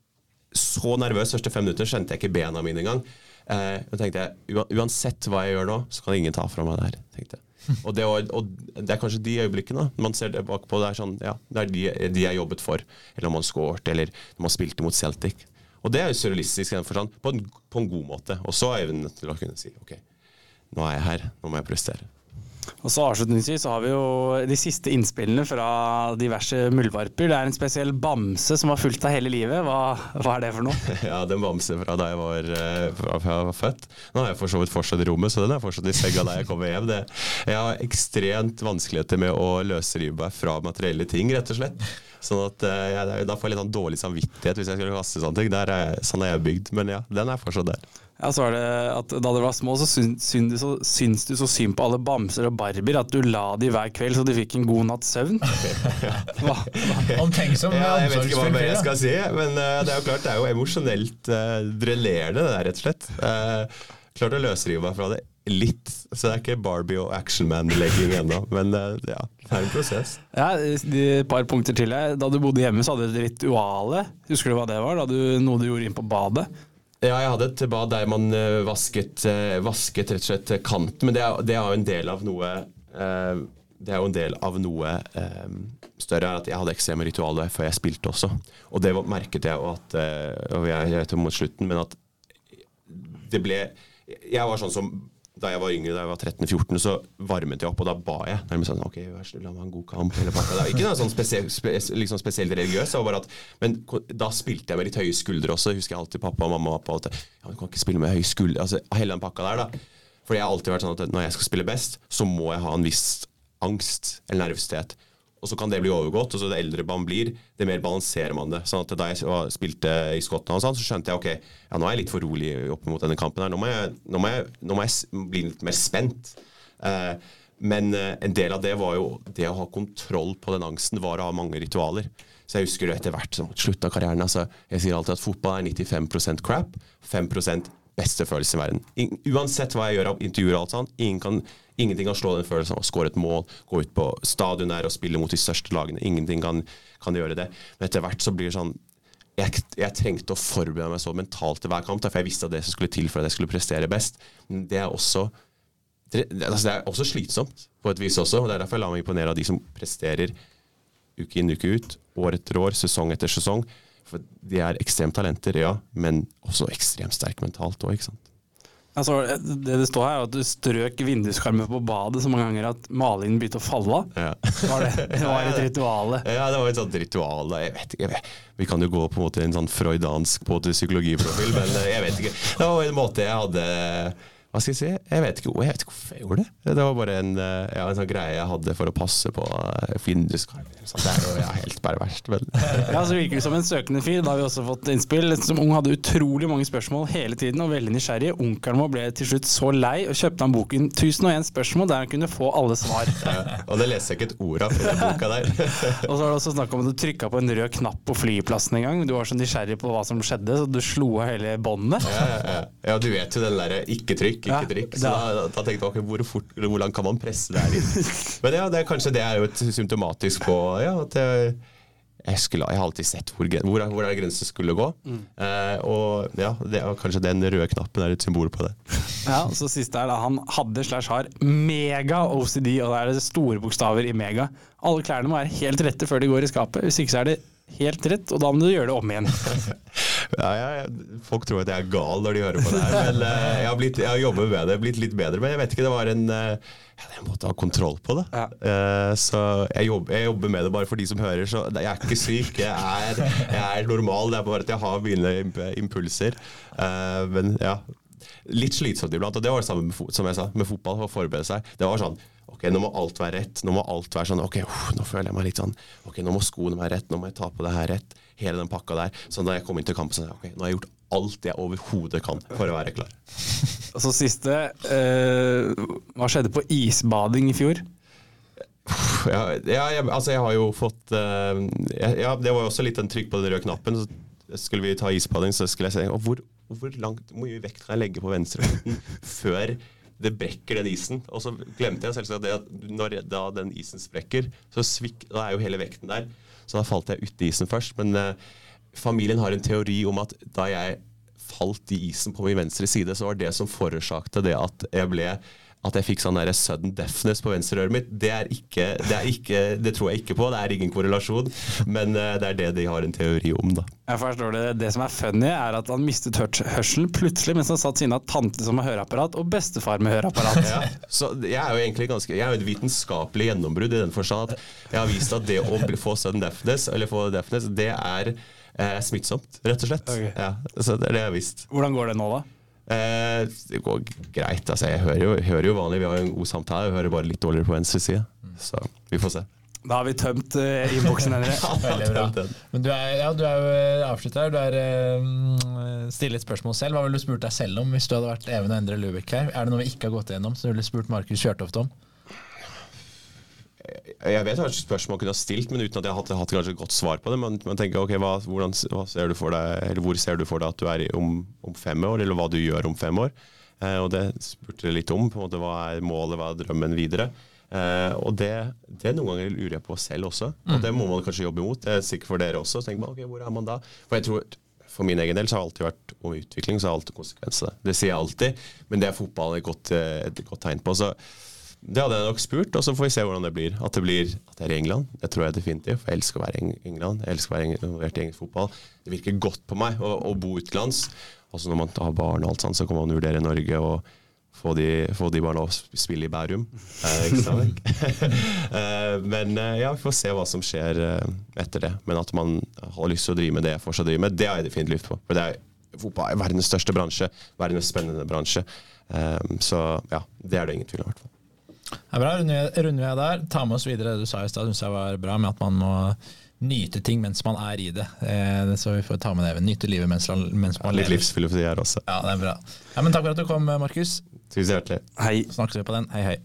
Så nervøs første fem minutter kjente jeg ikke bena mine engang. Eh, tenkte jeg, Uansett hva jeg gjør nå, så kan ingen ta fra meg det her. tenkte jeg. Og det, var, og det er kanskje de øyeblikkene man ser det bakpå. Det er sånn, ja, det er de, de jeg jobbet for. Eller når man scoret, eller når man spilte mot Celtic. Og det er jo surrealistisk forstand, på en, på en god måte. Og så er nødt til å kunne si OK, nå er jeg her, nå må jeg prestere. Og så Avslutningsvis så har vi jo de siste innspillene fra diverse muldvarper. Det er en spesiell bamse som har fulgt deg hele livet. Hva, hva er det for noe? Ja, den bamse fra da jeg var, eh, fra jeg var født. Nå har jeg for så vidt fortsatt i rommet, så den er fortsatt i senga da jeg kommer hjem. Det, jeg har ekstremt vanskeligheter med å løsrive meg fra materielle ting, rett og slett. Sånn at eh, jeg, Da får jeg litt sånn dårlig samvittighet hvis jeg skulle kaste sånne ting. Der er, sånn er jeg bygd. Men ja, den er fortsatt der. Ja, så var det at Da dere var små, så syns, du så, syns så synd på alle bamser og barbier at du la de hver kveld så de fikk en god natts søvn. Hva? Omtenksom Ja, jeg vet ikke hva mer jeg skal si, men uh, det er jo klart det er jo emosjonelt uh, drenerende, det der, rett og slett. Uh, klart å løsrive meg fra det litt. Så det er ikke Barbie og Actionman-legging ennå, men ja, det er en prosess. Ja, et par punkter til Jeg. Da du bodde hjemme, så hadde du et rituale. Husker du hva det var? Du, noe du gjorde inn på badet? Ja, jeg hadde et bad der man eh, vasket, eh, vasket rett og slett kanten, men det er, det er jo en del av noe eh, det er jo en del av noe Større er at Jeg hadde ekstreme ritualer før jeg spilte også. Og det merket jeg jo at og jeg, jeg vet mot slutten, men at det ble Jeg var sånn som da jeg var yngre, da jeg var 13-14, så varmet jeg opp, og da ba jeg. Nærmest sånn, ok, vær så la meg ha en god kamp. Eller pakka. Det var ikke noe sånn spesielt spe, liksom spesielt religiøs, bare at, men da spilte jeg med litt høye skuldre også. Husker jeg alltid pappa og mamma og på alltid, ja, du kan ikke spille med høye skuldre. Altså, hele den pakka der, da. For jeg har alltid vært sånn at når jeg skal spille best, så må jeg ha en viss angst eller nervøsitet. Og så kan det bli overgått, og så det eldre man blir, det mer balanserer man det. Sånn at Da jeg spilte i Skottland, sånn, så skjønte jeg ok, ja, nå er jeg litt for rolig opp mot denne kampen. her. Nå må jeg, nå må jeg, nå må jeg bli litt mer spent. Eh, men eh, en del av det var jo det å ha kontroll på den angsten, var å ha mange ritualer. Så jeg husker det etter hvert så mot av karrieren. Altså, jeg sier alltid at fotball er 95% crap, 5 beste følelse i verden. Uansett hva jeg gjør av intervjuer og alt sånt, ingen kan, ingenting kan slå den følelsen av å skåre et mål, gå ut på stadion der og spille mot de største lagene. Ingenting kan, kan gjøre det. Men etter hvert så blir det sånn jeg, jeg trengte å forberede meg så mentalt til hver kamp, for jeg visste at det som skulle til for at jeg skulle prestere best. Det er også det, altså det er også slitsomt, på et vis også. og Det er derfor jeg lar meg imponere av de som presterer uke inn, uke ut, år etter år, sesong etter sesong. For de er ekstremt talenter, ja, men også ekstremt sterke mentalt òg, ikke sant. Altså, det det står her, er at du strøk vinduskarmen på badet så mange ganger at malingen begynte å falle av. Ja. Var det, det var et rituale. Ja, det var et sånt ritual. Jeg vet ikke, jeg vet. Vi kan jo gå på en måte en sånn freudansk psykologiprofil, men eh, jeg vet ikke. Det var en måte jeg hadde Hva skal jeg si? Jeg vet ikke, jeg vet ikke hvorfor jeg gjorde det. Det var bare en, eh, ja, en sånn greie jeg hadde for å passe på eh, vinduskarmen. Sånn, det er jo ja, helt men Ja, så virker du som en søkende fyr. Da har vi også fått innspill. Som ung hadde utrolig mange spørsmål hele tiden, og veldig nysgjerrig. Onkelen vår ble til slutt så lei og kjøpte han boken 1001 spørsmål, der han kunne få alle svar. ja, Og det leser jeg ikke et ord av i den boka der. Og så var det også snakk om at du trykka på en rød knapp på flyplassen en gang. Du var så nysgjerrig på hva som skjedde, så du slo av hele båndet. Ja, ja, ja. ja, du vet jo den derre ikke trykk, ikke drikk. Så da- da, da tenkte jeg ok, hvor, fort, hvor langt kan man presse det her inn? Men ja, det kanskje det er jo et symptomatisk på ja, at jeg, jeg, skulle, jeg har alltid sett hvor, hvor, hvor er grensen skulle gå. Eh, og ja, det kanskje den røde knappen er et symbol på det. Ja, så siste er da Han hadde slash har mega OCD, og det er det store bokstaver i mega. Alle klærne må være helt rette før de går i skapet. Hvis ikke så er det helt rett, og da må du gjøre det om igjen. Ja, jeg, folk tror at jeg er gal når de hører på det her, men eh, jeg, har blitt, jeg har jobbet med det, blitt litt bedre. Men jeg vet ikke, det var en eh, Jeg måtte ha kontroll på det. Ja. Eh, så jeg jobber, jeg jobber med det bare for de som hører. Så jeg er ikke syk, jeg er, jeg er normal. Det er bare at jeg har mine impulser. Men ja, litt slitsomt iblant. Og det var det samme med, som jeg sa, med fotball, å forberede seg. Det var sånn Ok, nå må alt være rett. Nå må alt være sånn Ok, uff, nå føler jeg meg litt sånn Ok, nå må skoene være rett. Nå må jeg ta på det her rett. Hele den pakka der. Så da jeg kom inn til kampen, så sa jeg ok, nå har jeg gjort alt jeg overhodet kan for å være klar. Og så siste eh, Hva skjedde på isbading i fjor? Ja, ja jeg, altså jeg har jo fått eh, ja, ja, det var jo også litt en trykk på den røde knappen. Så skulle vi ta isbading, så skulle jeg si hvor, hvor langt, hvor mye vekt kan jeg legge på venstrefoten før det brekker den isen. Og så glemte jeg selvsagt det at når da den isen sprekker, så svik, da er jo hele vekten der. Så da falt jeg uti isen først. Men eh, familien har en teori om at da jeg falt i isen på min venstre side, så var det som forårsaket det at jeg ble at jeg fikk sånn der sudden deafness på venstreøret mitt, det, er ikke, det, er ikke, det tror jeg ikke på. Det er ingen korrelasjon, men uh, det er det de har en teori om, da. Jeg forstår det. Det som er funny, er at han mistet hørselen plutselig mens han satt siden av tante som har høreapparat, og bestefar med høreapparat. Ja, så jeg er jo egentlig ganske Jeg er jo et vitenskapelig gjennombrudd i den forstand at jeg har vist at det å få sudden deafness, eller få deafness, det er eh, smittsomt, rett og slett. Okay. Ja, så det er det jeg har visst. Hvordan går det nå, da? Eh, det går greit. altså Jeg hører jo, hører jo vanlig, vi har jo en god samtale. Jeg hører bare litt dårligere på venstre side. Så vi får se. Da har vi tømt uh, innboksen. Veldig bra. Men du er, ja, du er jo avslutta her. Du er uh, stille et spørsmål selv. Hva ville du spurt deg selv om hvis du hadde vært Even og Endre Lubek her? Er det noe vi ikke har gått igjennom som du ville spurt Markus Kjørtoft om? Jeg vet hva et spørsmål man kunne ha stilt, men uten at jeg hadde hatt, kanskje et godt svar på det. Man, man tenker, ok, hva, hvordan, hva ser deg, Hvor ser du for deg at du er om, om fem år, eller hva du gjør om fem år? Eh, og Det spurte jeg litt om. på en måte, Hva er målet, hva er drømmen videre? Eh, og det, det noen ganger lurer jeg på selv også, og det må man kanskje jobbe imot. Det er sikkert for dere også. Så tenker man, ok, hvor er man da? For jeg tror for min egen del så har det alltid vært om utvikling, så har alltid konsekvenser. Det sier jeg alltid, men det er fotballen et godt, eh, et godt tegn på. så det hadde jeg nok spurt, og så får vi se hvordan det blir. At det blir at det er i England, det tror jeg definitivt. For jeg elsker å være i England. Jeg elsker å være involvert i engelsk fotball. Det virker godt på meg å, å bo utenlands. Altså Når man har barn og alt sånt, så kan man vurdere Norge og få de, få de barna å spille i Bærum. Eh, eh, men eh, ja, vi får se hva som skjer etter det. Men at man har lyst til å drive med det jeg fortsatt driver med, det har jeg definitivt lyst på. For det er, fotball er verdens største bransje. Verdens spennende bransje. Så ja, det er det ingen tvil om, i hvert fall. Det er bra, runder vi- av der. Ta med oss videre det du sa i stad, syns jeg var bra, med at man må nyte ting mens man er i det. Eh, så vi får ta med det. Nyte livet mens, mens man Litt lever. livsfilosofi her også. Ja, det er bra. Ja, men takk for at du kom, Markus. Tusen hjertelig. Hei. Snakkes vi på den. Hei, hei.